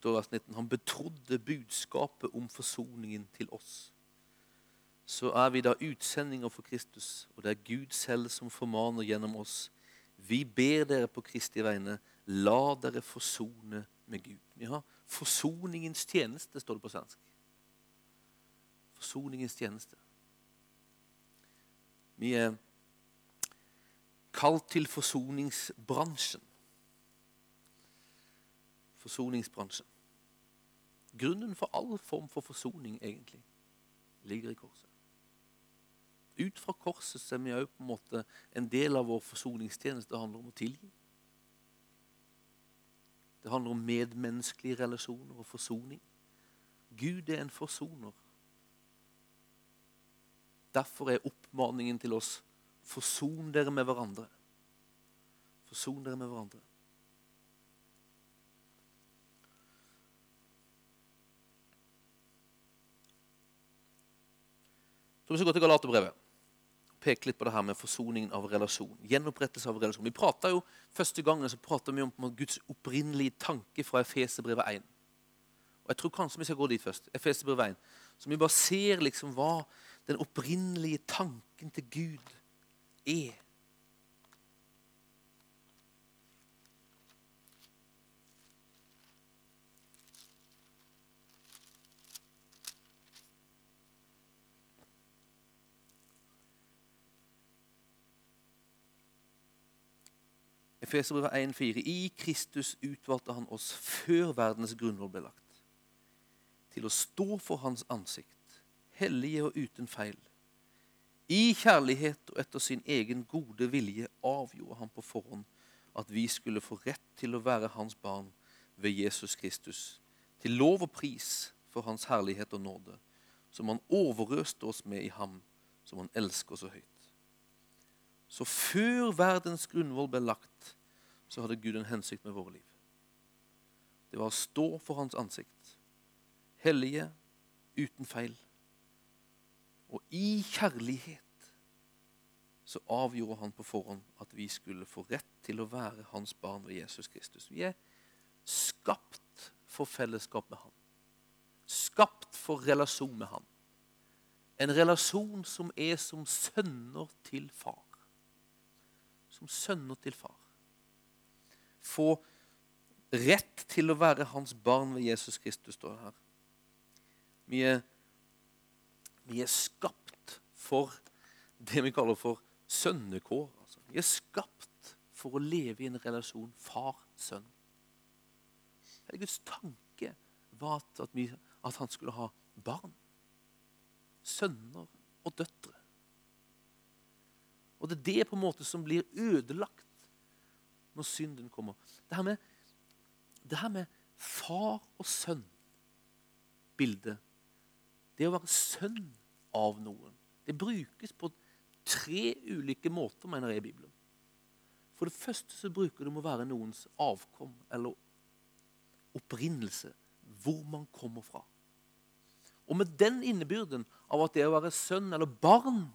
står vers 19. Han betrodde budskapet om forsoningen til oss. Så er vi da utsendinger for Kristus, og det er Gud selv som formaner gjennom oss. Vi ber dere på Kristi vegne, la dere forsone med Gud. Vi har forsoningens tjeneste, står det på svensk forsoningens tjeneste. Vi er kalt til forsoningsbransjen. Forsoningsbransjen. Grunnen for all form for forsoning egentlig ligger i korset. Ut fra korset så er vi òg på en måte en del av vår forsoningstjeneste. Handler om å tilgi. Det handler om medmenneskelige relasjoner og forsoning. Gud er en forsoner. Derfor er oppmaningen til oss forson dere med hverandre. Forson dere med hverandre. Så vi skal gå til Galaterbrevet. Peke litt på det her med forsoningen av relasjon. Gjenopprettelse av relasjon. Vi jo, Første gangen så prata vi om Guds opprinnelige tanke fra Efeserbrevet 1. Og Jeg tror kanskje vi skal gå dit først. Efeserbrevet 1. Så vi bare ser liksom hva den opprinnelige tanken til Gud er. Efeserbrevet 1,4.: I Kristus utvalgte han oss før verdens grunnlov ble lagt, til å stå for hans ansikt hellige og uten feil. I kjærlighet og etter sin egen gode vilje avgjorde han på forhånd at vi skulle få rett til å være hans barn ved Jesus Kristus, til lov og pris for hans herlighet og nåde, som han overøste oss med i ham, som han elsker så høyt. Så før verdens grunnvoll ble lagt, så hadde Gud en hensikt med våre liv. Det var å stå for hans ansikt, hellige, uten feil og i kjærlighet så avgjorde han på forhånd at vi skulle få rett til å være hans barn ved Jesus Kristus. Vi er skapt for fellesskap med han. Skapt for relasjon med han. En relasjon som er som sønner til far. Som sønner til far. Få rett til å være hans barn ved Jesus Kristus, står det her. Vi er vi er skapt for det vi kaller for sønnekår. Altså. Vi er skapt for å leve i en relasjon far-sønn. Guds tanke var at, vi, at han skulle ha barn. Sønner og døtre. Og det er det på en måte som blir ødelagt når synden kommer. Det her med, det her med far og sønn-bildet, det å være sønn av noen, det brukes på tre ulike måter, mener jeg, i Bibelen. For det første så bruker det om å være noens avkom eller opprinnelse. Hvor man kommer fra. Og med den innebyrden av at det å være sønn eller barn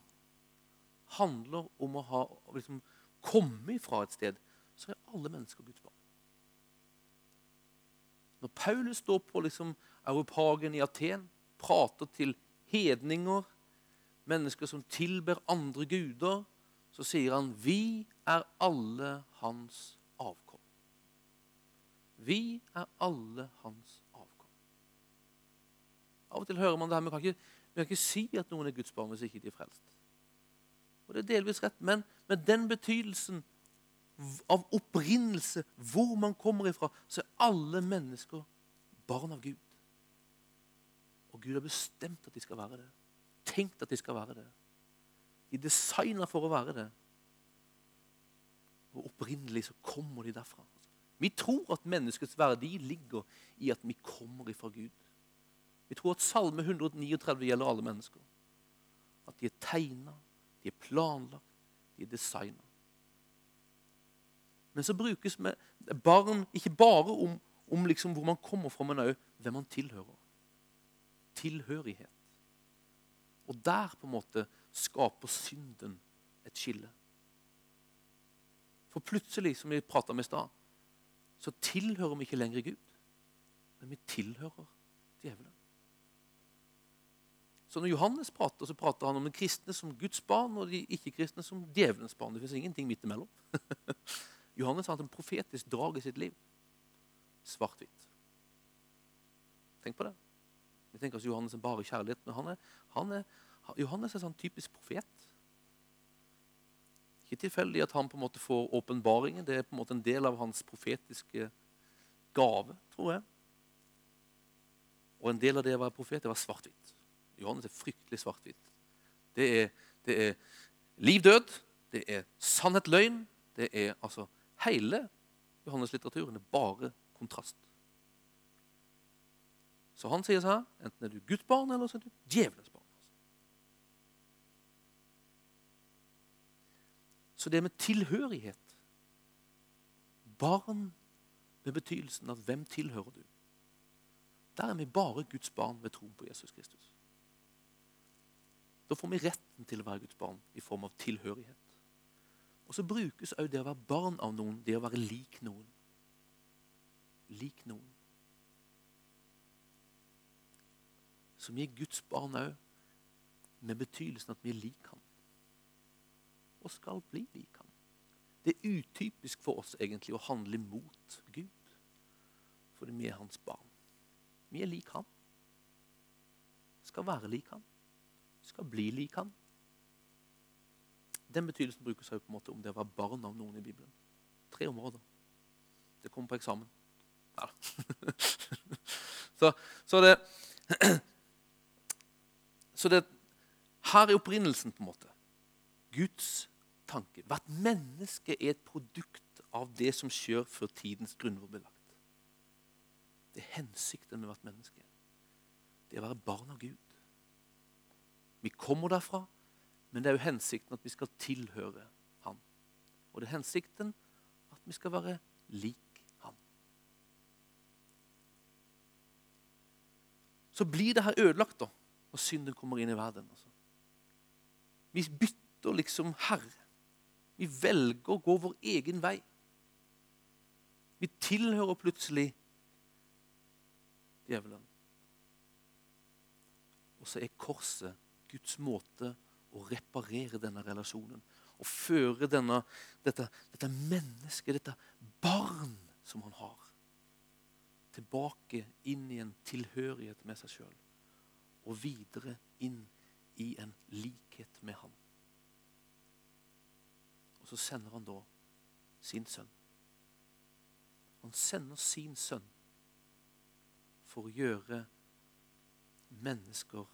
handler om å ha, liksom, komme fra et sted, så er alle mennesker Guds barn. Når Paulus står på liksom, Europagen i Aten, prater til hedninger, mennesker som tilber andre guder, så sier han vi er alle hans avkom. Vi er alle hans avkom. Av og til hører man det her, vi kan ikke, vi kan ikke si at noen er Guds barn hvis ikke de er frelst. Og det er delvis rett, men med den betydelsen av opprinnelse, hvor man kommer ifra, så er alle mennesker barn av Gud. Gud har bestemt at de skal være det. Tenkt at de skal være det. De er designa for å være det. Og opprinnelig så kommer de derfra. Vi tror at menneskets verdi ligger i at vi kommer ifra Gud. Vi tror at Salme 139 gjelder alle mennesker. At de er tegna, de er planlagt, de er designa. Men så brukes barn ikke bare om, om liksom hvor man kommer fra, men òg hvem man tilhører. Tilhørighet. Og der på en måte skaper synden et skille. For plutselig, som vi prata om i stad, så tilhører vi ikke lenger Gud. Men vi tilhører djevelen. Så når Johannes prater, så prater han om de kristne som Guds barn og de ikke-kristne som djevelens barn. Det fins ingenting midt imellom. Johannes har hatt en profetisk drag i sitt liv. Svart-hvitt. Tenk på det. Vi tenker oss Johannes er bare kjærlighet, men han er, han er, Johannes er sånn typisk profet. Ikke tilfeldig at han på en måte får åpenbaringen. Det er på en måte en del av hans profetiske gave, tror jeg. Og en del av det å være profet, det var svart-hvitt. Johannes er fryktelig svart-hvitt. Det det er liv-død, det er sannhet-løgn. Det er altså Hele Johannes-litteraturen er bare kontrast. Så han sier sånn enten er du Guds barn, eller så er du djevelens barn. Så det med tilhørighet Barn med betydelsen av hvem tilhører du? Der er vi bare Guds barn ved troen på Jesus Kristus. Da får vi retten til å være Guds barn i form av tilhørighet. Og så brukes òg det å være barn av noen, det å være lik noen. Lik noen. Som gir Guds barn òg, med betydelsen at vi er lik ham. Og skal bli lik ham. Det er utypisk for oss egentlig å handle mot Gud, fordi vi er hans barn. Vi er lik ham. Skal være lik ham. Skal bli lik ham. Den betydelsen brukes på en måte om det å være barn av noen i Bibelen. Tre områder. Det kommer på eksamen. Ja. så, så, det Så det Her er opprinnelsen, på en måte. Guds tanke. Hvert menneske er et produkt av det som skjer før tidens grunnvoll blir lagt. Det er hensikten med hvert menneske. Det er å være barn av Gud. Vi kommer derfra, men det er jo hensikten at vi skal tilhøre Han. Og det er hensikten at vi skal være lik Han. Så blir det her ødelagt da, når synden kommer inn i verden. Altså. Vi bytter liksom herre. Vi velger å gå vår egen vei. Vi tilhører plutselig djevelen. Og så er korset Guds måte å reparere denne relasjonen. Og føre denne, dette, dette mennesket, dette barn som han har, tilbake inn i en tilhørighet med seg sjøl. Og videre inn i en likhet med han. Og så sender han da sin sønn. Han sender sin sønn for å gjøre mennesker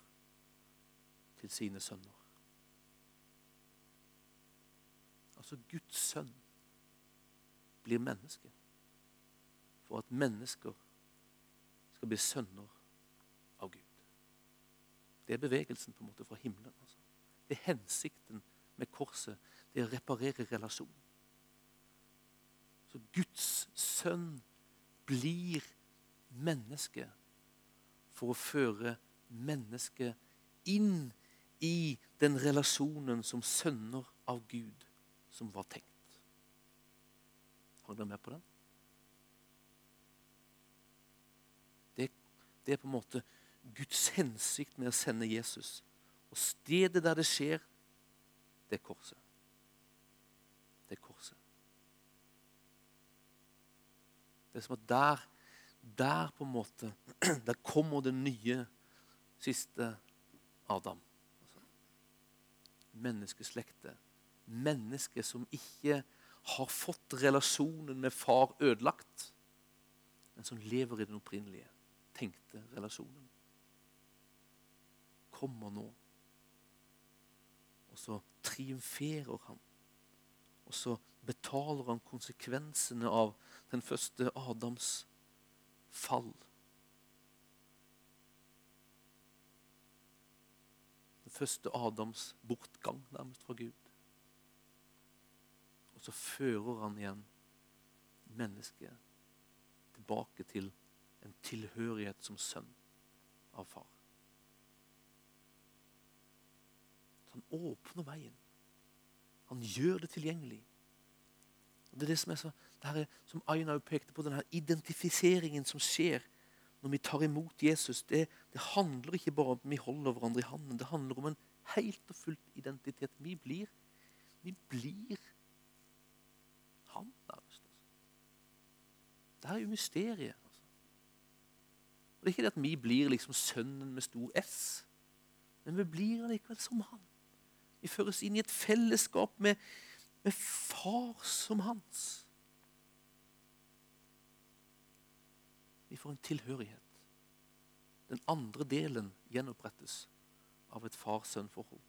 til sine sønner. Altså Guds sønn blir menneske for at mennesker skal bli sønner. Det er bevegelsen på en måte fra himmelen. Altså. Det er hensikten med korset. Det er å reparere relasjonen. Så Guds sønn blir menneske for å føre mennesket inn i den relasjonen som sønner av Gud som var tenkt. Hang dere med på den? Det, det, er på en måte Guds hensikt med å sende Jesus. Og stedet der det skjer, det er korset. Det er korset. Det er som at der, der på en måte Der kommer det nye, siste Adam. Menneskeslektet. Mennesket som ikke har fått relasjonen med far ødelagt, men som lever i den opprinnelige, tenkte relasjonen. Kommer nå. Og så triumferer han. Og så betaler han konsekvensene av den første Adams fall. Den første Adams bortgang nærmest fra Gud. Og så fører han igjen mennesket tilbake til en tilhørighet som sønn av far. Så han åpner veien. Han gjør det tilgjengelig. Det er det som er så, det her, som Aina pekte på, denne identifiseringen som skjer når vi tar imot Jesus. Det, det handler ikke bare om at vi holder hverandre i hånden. Det handler om en helt og fullt identitet. Vi blir, vi blir han nærmest. Altså. Det er jo mysteriet. Altså. Og Det er ikke det at vi blir liksom sønnen med stor S, men vi blir allikevel som han. Vi føres inn i et fellesskap med, med far som hans. Vi får en tilhørighet. Den andre delen gjenopprettes av et far-sønn-forhold.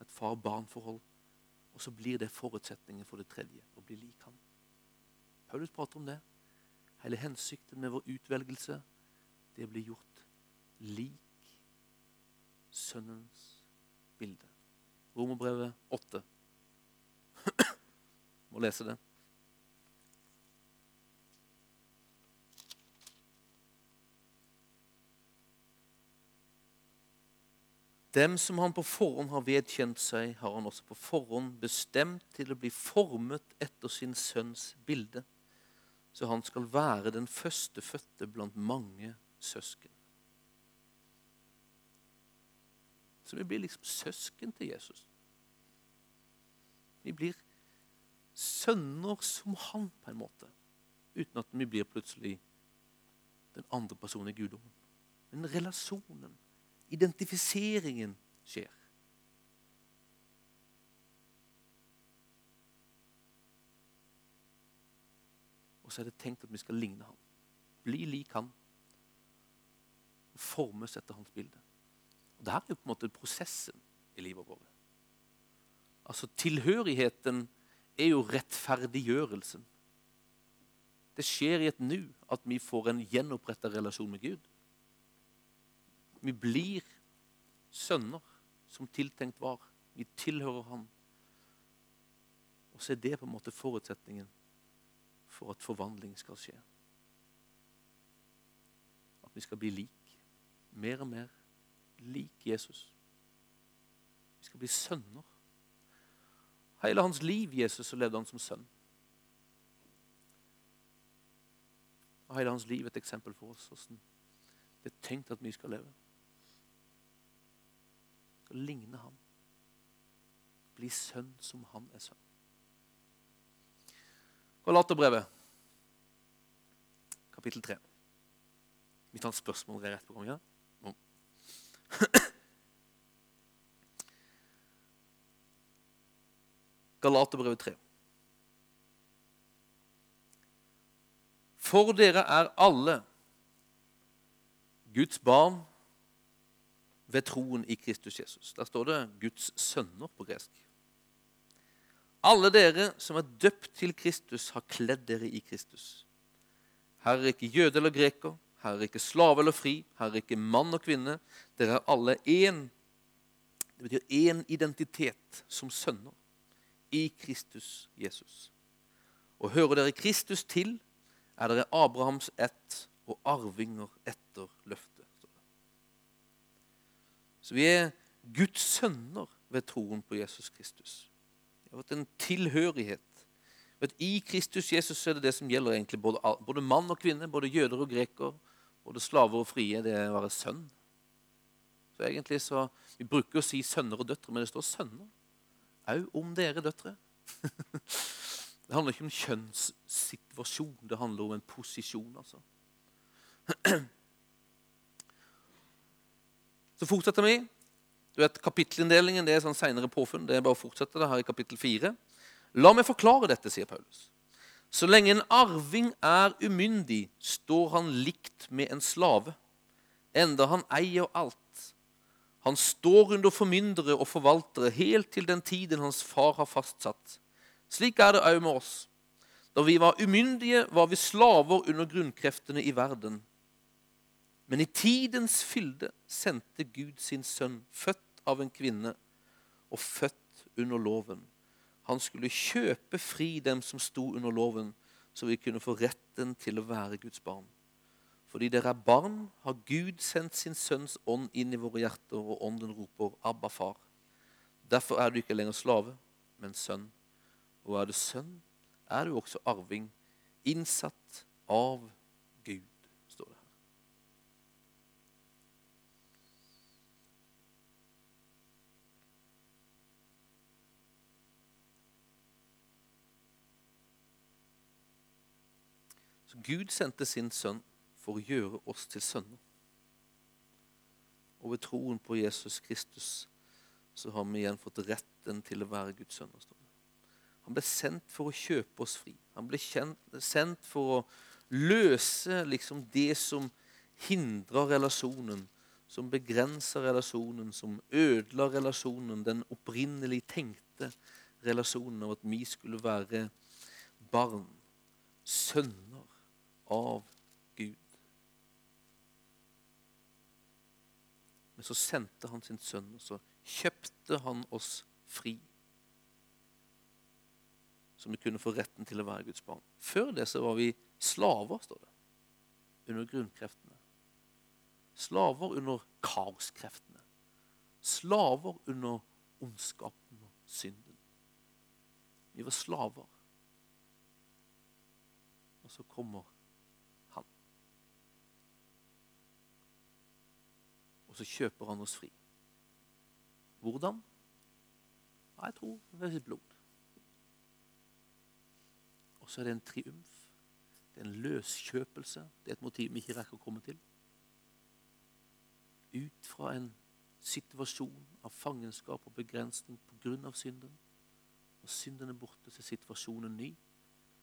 Et far-barn-forhold og så blir det forutsetningen for det tredje, å bli lik ham. Paulus prater om det. Hele hensikten med vår utvelgelse, det blir gjort lik Sønnens bilde. Romerbrevet 8. Må lese det. Dem som han på forhånd har vedkjent seg, har han også på forhånd bestemt til å bli formet etter sin sønns bilde, så han skal være den førstefødte blant mange søsken. Så vi blir liksom søsken til Jesus. Vi blir sønner som han, på en måte, uten at vi blir plutselig den andre personen i guddommen. Men relasjonen identifiseringen skjer. Og så er det tenkt at vi skal ligne ham. Bli lik ham. Formes etter hans bilde. Og Det her er jo på en måte prosessen i livet vårt. Altså Tilhørigheten er jo rettferdiggjørelsen. Det skjer i et nu at vi får en gjenoppretta relasjon med Gud. Vi blir sønner som tiltenkt var. Vi tilhører Han. Og så er det på en måte forutsetningen for at forvandling skal skje. At vi skal bli lik. Mer og mer lik Jesus. Vi skal bli sønner. Hele hans liv Jesus, så levde han som sønn. Og hele hans liv et eksempel for oss hvordan det er tenkt at vi skal leve Å ligne ham. Bli sønn som han er sønn. Galaterbrevet, kapittel 3. Vi tar spørsmål rett på gang. Galaterbrevet 3. For dere er alle Guds barn ved troen i Kristus Jesus. Der står det 'Guds sønner' på gresk. Alle dere som er døpt til Kristus, har kledd dere i Kristus. Her er ikke jøde eller greker, her er ikke slave eller fri, her er ikke mann og kvinne. Dere er alle én. Det betyr én identitet som sønner i Kristus Jesus. Og hører dere Kristus til, er dere Abrahams ett og arvinger etter løftet. Så vi er Guds sønner ved troen på Jesus Kristus. Vi har fått en tilhørighet. Vet, I Kristus Jesus er det det som gjelder egentlig både, både mann og kvinne, både jøder og greker, både slaver og frie. Det er å være sønn. Så egentlig så, Vi bruker å si sønner og døtre, men det står sønner. Au om dere døtre. Det handler ikke om kjønnssituasjon, det handler om en posisjon. altså. Så fortsetter vi. Du vet, Kapittelinndelingen det er sånn senere påfunn. Det er bare å fortsette det her i kapittel 4. La meg forklare dette, sier Paulus. Så lenge en arving er umyndig, står han likt med en slave, enda han eier alt. Han står under formyndere og forvaltere helt til den tiden hans far har fastsatt. Slik er det òg med oss. Da vi var umyndige, var vi slaver under grunnkreftene i verden. Men i tidens fylde sendte Gud sin sønn, født av en kvinne og født under loven. Han skulle kjøpe fri dem som sto under loven, så vi kunne få retten til å være Guds barn. Fordi dere er barn, har Gud sendt sin sønns ånd inn i våre hjerter, og ånden roper 'Abba, far'. Derfor er du ikke lenger slave, men sønn. Og er du sønn, er du også arving, innsatt av Gud, står det her. Så Gud sendte sin sønn for å gjøre oss til sønner. Og ved troen på Jesus Kristus så har vi igjen fått retten til å være Guds sønner. Han ble sendt for å kjøpe oss fri. Han ble sendt for å løse liksom det som hindrer relasjonen, som begrenser relasjonen, som ødela relasjonen, den opprinnelig tenkte relasjonen av at vi skulle være barn, sønner av Gud. Men så sendte han sin sønn, og så kjøpte han oss fri som vi kunne få retten til å være Guds barn. Før det så var vi slaver, står det, under grunnkreftene. Slaver under kaoskreftene. Slaver under ondskapen og synden. Vi var slaver. Og så kommer han. Og så kjøper han oss fri. Hvordan? Jeg tror ved sitt blod Og så er det en triumf. Det er en løskjøpelse. Det er et motiv vi ikke rekker å komme til. Ut fra en situasjon av fangenskap og begrensning pga. synden. Når synden er borte, så er situasjonen ny.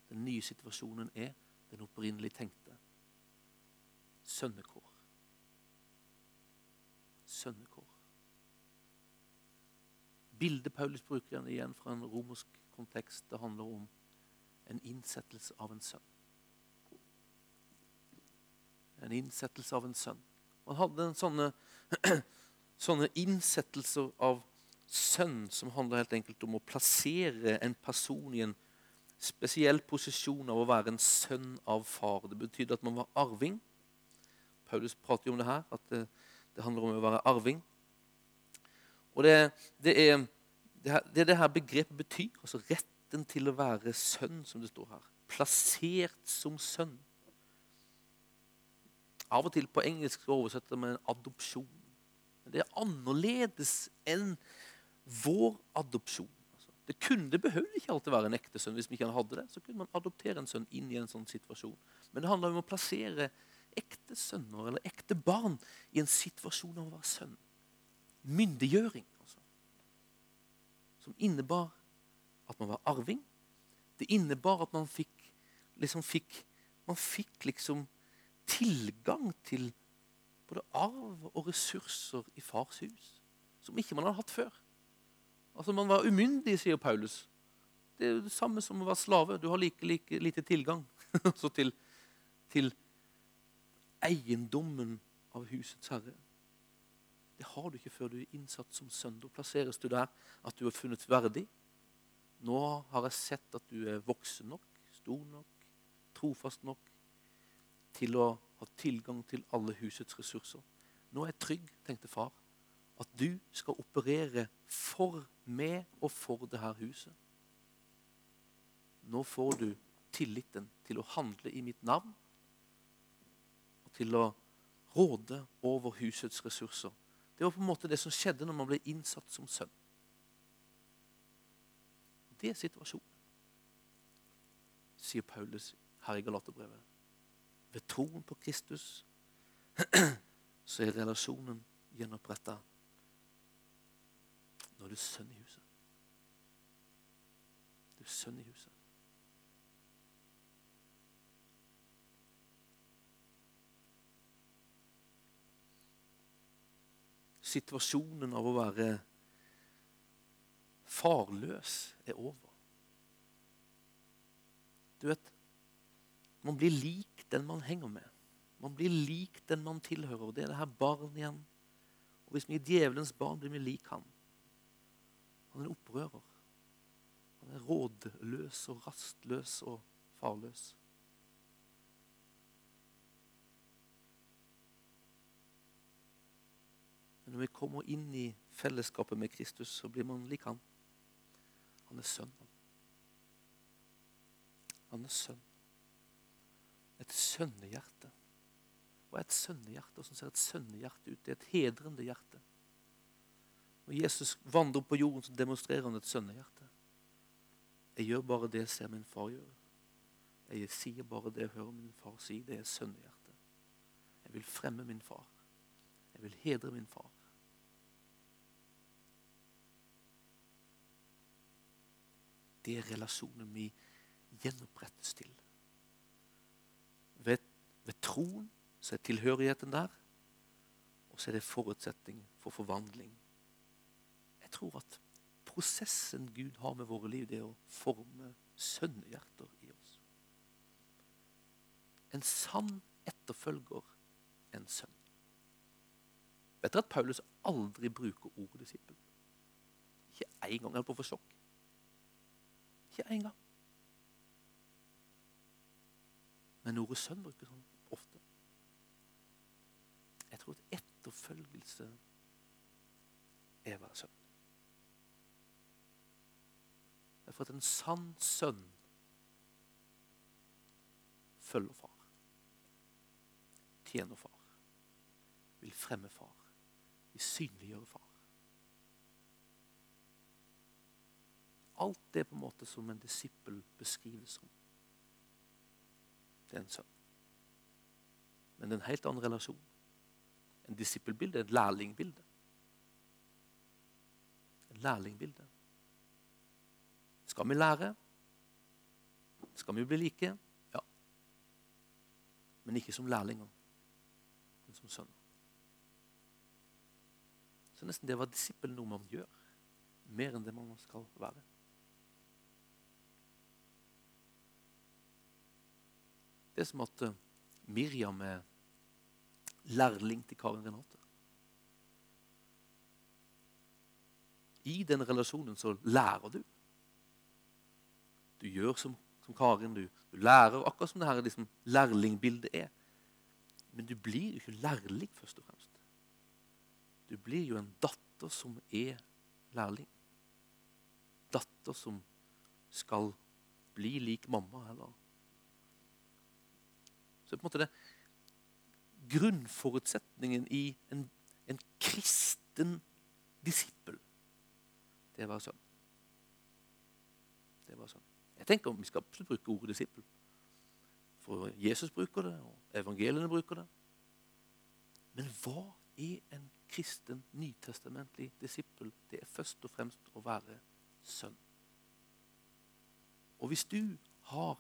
Den nye situasjonen er den opprinnelig tenkte. Sønnekår. Sønnekår. Bildet Paulus bruker igjen fra en romersk kontekst. Det handler om en innsettelse av en sønn. En innsettelse av en sønn. Han hadde sånne, sånne innsettelser av sønn som handler helt enkelt om å plassere en person i en spesiell posisjon av å være en sønn av far. Det betydde at man var arving. Paulus prater jo om det her, at det, handler om å være arving. Og det, det, er, det, er, det, her begrepet betyr, altså retten til å være sønn, som det står her. Plassert som sønn. Av og til på engelsk oversetter man adopsjon. Men det er annerledes enn vår adopsjon. Altså, det kunne, det behøvde ikke alltid være en ekte sønn. Hvis man ikke hadde det, så kunne man adoptere en sønn inn i en sånn situasjon. Men det handler om å plassere ekte sønner eller ekte barn i en situasjon av å være sønn. Myndiggjøring. Altså. Som innebar at man var arving. Det innebar at man fikk liksom fikk, Man fikk liksom tilgang til både arv og ressurser i fars hus som ikke man hadde hatt før. Altså Man var umyndig, sier Paulus. Det er jo det samme som å være slave. Du har like, like lite tilgang til, til eiendommen av husets herre. Det har du ikke før du er innsatt som sønn. Da plasseres du der at du er funnet verdig. Nå har jeg sett at du er voksen nok, stor nok, trofast nok til å ha tilgang til alle husets ressurser. Nå er jeg trygg, tenkte far, at du skal operere for meg og for det her huset. Nå får du tilliten til å handle i mitt navn til å råde over husets ressurser. Det var på en måte det som skjedde når man ble innsatt som sønn. Det er situasjonen, sier Paulus her i Galaterbrevet. Ved troen på Kristus så er relasjonen gjenoppretta. Er du sønn i huset. Du er sønn i huset. Situasjonen av å være farløs er over. Du vet, man blir lik den man henger med. Man blir lik den man tilhører. Det er det her barn igjen. Og Hvis vi er djevelens barn, blir vi lik han. Han er en opprører. Han er rådløs og rastløs og farløs. Men når vi kommer inn i fellesskapet med Kristus, så blir man lik han. Han er sønn. Han er sønn. Et sønnehjerte. Hva er et sønnehjerte? Hvordan ser et sønnehjerte ut? Det er et hedrende hjerte. Når Jesus vandrer på jorden, så demonstrerer han et sønnehjerte. Jeg gjør bare det jeg ser min far gjøre. Jeg sier bare det jeg hører min far si. Det er sønnehjerte. Jeg vil fremme min far. Jeg vil hedre min far. Det er relasjonen vi gjenopprettes til. Ved, ved troen så er tilhørigheten der, og så er det forutsetning for forvandling. Jeg tror at prosessen Gud har med våre liv, det er å forme sønnehjerter i oss. En sann etterfølger en sønn. Vet dere at Paulus aldri bruker ordet disippel? Ikke én gang. Jeg holdt på å få sjokk. Ikke én gang. Men ordet sønn brukes sånn ofte. Jeg tror at etterfølgelse er å være sønn. Det er for at en sann sønn følger far. Tjener far. Vil fremme far. Vil synliggjøre far. Alt det på en måte som en disippel beskrives som til en sønn. Men det er en helt annen relasjon. En disippelbilde er et lærlingbilde. En lærlingbilde. Skal vi lære? Skal vi bli like? Ja. Men ikke som lærlinger, men som sønner. Så nesten det å være disippel noe man gjør, mer enn det man skal være. Det er som at eh, Miriam er lærling til Karin Renate. I den relasjonen så lærer du. Du gjør som, som Karin. Du, du, lærer akkurat som det her liksom, lærlingbildet er. Men du blir jo ikke lærling, først og fremst. Du blir jo en datter som er lærling. Datter som skal bli lik mamma. eller så på en måte det grunnforutsetningen i en, en kristen disippel, det var sånn. Det var sånn. Jeg tenker om Vi skal absolutt bruke ordet disippel. For Jesus bruker det, og evangeliene bruker det. Men hva er en kristen, nytestamentlig disippel? Det er først og fremst å være sønn. Og hvis du har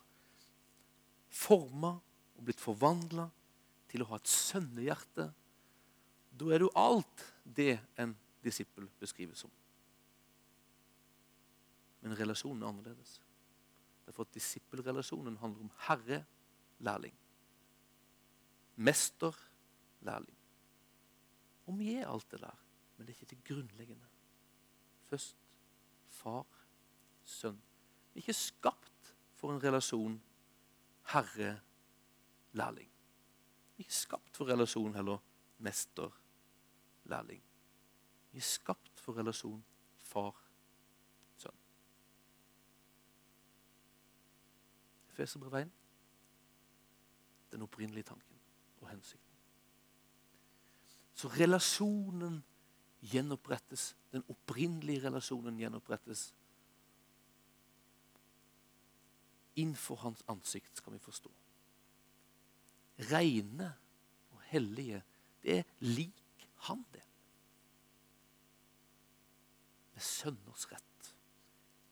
forma og blitt forvandla til å ha et sønnehjerte, da er du alt det en disippel beskrives som. Men relasjonen er annerledes. Derfor at Disippelrelasjonen handler om herre-lærling. Mester-lærling. Og alt det der, men det er ikke det grunnleggende. Først far, sønn. Vi er ikke skapt for en relasjon herre-lærling. Vi er ikke skapt for relasjon heller mester-lærling. Vi er skapt for relasjon far-sønn. Efeserbrevet 1. Den opprinnelige tanken og hensikten. Så relasjonen gjenopprettes. Den opprinnelige relasjonen gjenopprettes. Innenfor hans ansikt skal vi forstå. Reine og hellige, det er lik han, det. Med sønners rett.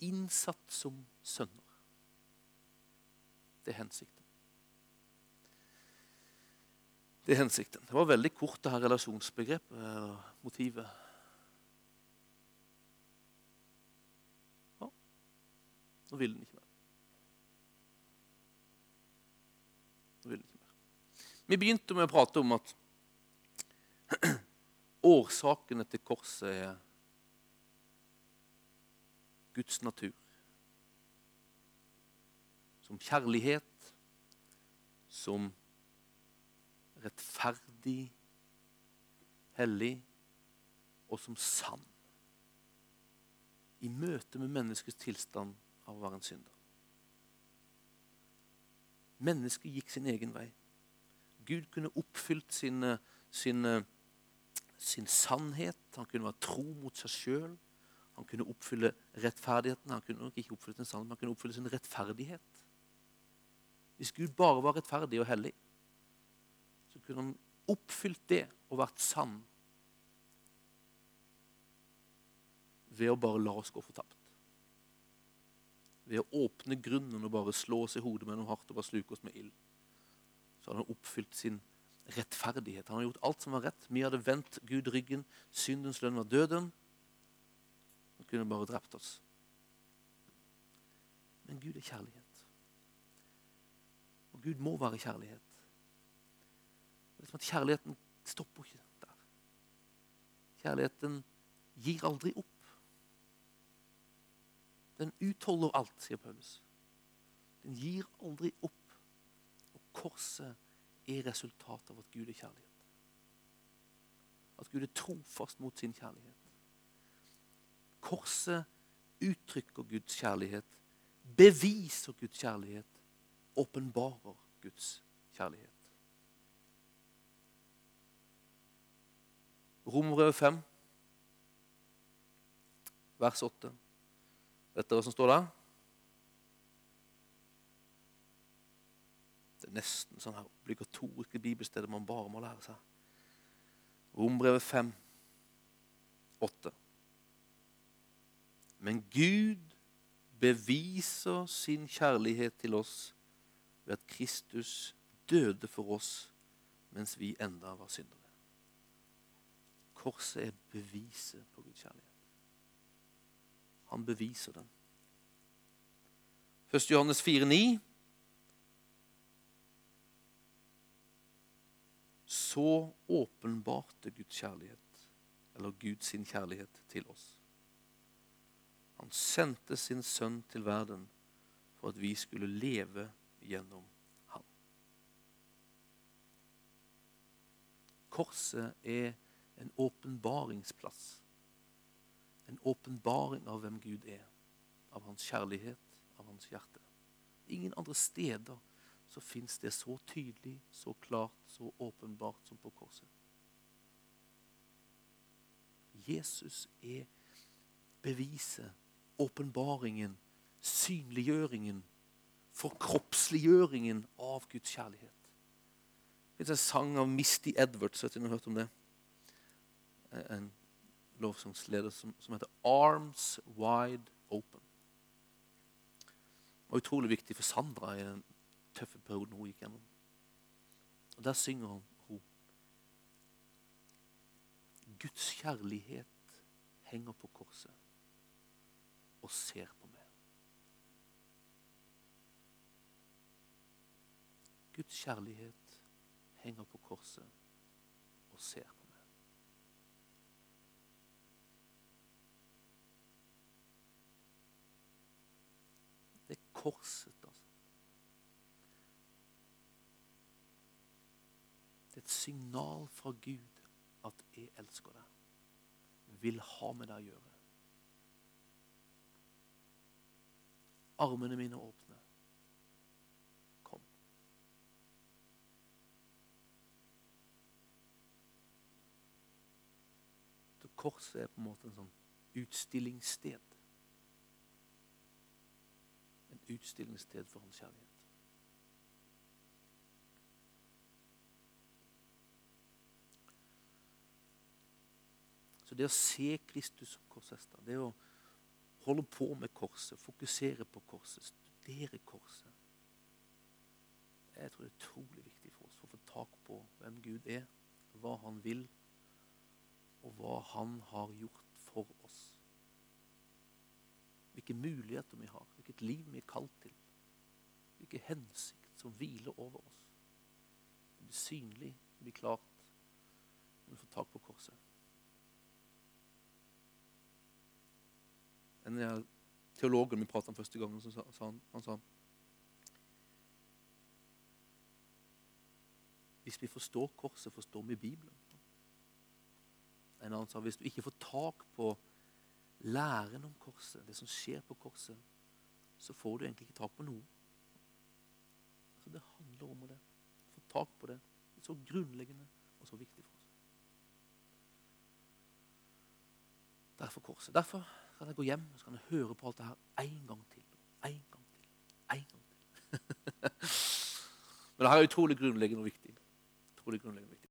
Innsatt som sønner. Det er hensikten. Det er hensikten. Det var veldig kort, det her relasjonsbegrepet og motivet. Ja. Nå vil den ikke mer. Nå vil den ikke mer. Vi begynte med å prate om at årsakene til korset er Guds natur. Som kjærlighet, som rettferdig, hellig og som sann. I møte med menneskets tilstand av å være en synder. Mennesket gikk sin egen vei. Gud kunne oppfylt sin, sin, sin sannhet. Han kunne være tro mot seg sjøl. Han kunne oppfylle rettferdigheten. Han kunne nok ikke oppfylle sin sannhet, men han kunne oppfylle sin rettferdighet. Hvis Gud bare var rettferdig og hellig, kunne han oppfylt det og vært sann ved å bare la oss gå fortapt. Ved å åpne grunnen og bare slå oss i hodet med noe hardt og bare sluke oss med ild. Så hadde han oppfylt sin rettferdighet. Han hadde gjort alt som var rett. Vi hadde vendt Gud ryggen. Syndens lønn var døden. Han kunne bare drept oss. Men Gud er kjærlighet. Og Gud må være kjærlighet. Det er som at Kjærligheten stopper ikke der. Kjærligheten gir aldri opp. Den utholder alt, sier Paulus. Den gir aldri opp. Og korset er resultatet av at Gud er kjærlighet. At Gud er trofast mot sin kjærlighet. Korset uttrykker Guds kjærlighet, beviser Guds kjærlighet, åpenbarer Guds kjærlighet. Romerbrevet 5, vers 8. Vet dere hva som står der? Det er nesten sånn her obligatoriske bibelsteder man bare må lære seg. Rombrevet 5, 8. Men Gud beviser sin kjærlighet til oss ved at Kristus døde for oss mens vi enda var syndere. Korset er beviset på Guds kjærlighet. Han beviser den. 1. Johannes 4,9 Så åpenbarte Guds kjærlighet, eller Guds kjærlighet, til oss. Han sendte sin sønn til verden for at vi skulle leve gjennom ham. Korset er en åpenbaringsplass. En åpenbaring av hvem Gud er. Av hans kjærlighet, av hans hjerte. Ingen andre steder så fins det så tydelig, så klart, så åpenbart som på korset. Jesus er beviset, åpenbaringen, synliggjøringen, forkroppsliggjøringen av Guds kjærlighet. Det er en sang av Misty Edwards. Vet du har hørt om det? En lovsangsleder som, som heter Arms Wide Open. Det var utrolig viktig for Sandra i den tøffe perioden hun gikk gjennom. Og Der synger hun Guds kjærlighet henger på korset og ser på meg. Guds kjærlighet henger på korset og ser på meg. Det er korset, altså. Det er et signal fra Gud at jeg elsker deg. Vil ha med deg å gjøre. Armene mine åpne. Kom. Så korset er på en måte en sånn utstillingssted. Utstillingssted for hans kjærlighet. Så det å se Kristus som korsester, det å holde på med korset, fokusere på korset, studere korset Jeg tror det er utrolig viktig for oss for å få tak på hvem Gud er, hva han vil, og hva han har gjort for oss. Hvilke muligheter vi har, hvilket liv vi er kalt til. Hvilken hensikt som hviler over oss. Det blir synlig, det blir klart når vi får tak på korset. En av teologen vi pratet om første gangen, sa, han, han sa Hvis vi forstår korset, forstår vi Bibelen. En annen sa hvis du ikke får tak på læren om korset, det som skjer på korset, så får du egentlig ikke tak på noe. Altså, det handler om det. Å få tak på det. Det er så grunnleggende og så viktig for oss. Derfor korset. Derfor kan jeg gå hjem og så kan jeg høre på alt det her en gang til. En gang til. En gang til. Men det her er utrolig grunnleggende og viktig. Utrolig grunnleggende og viktig.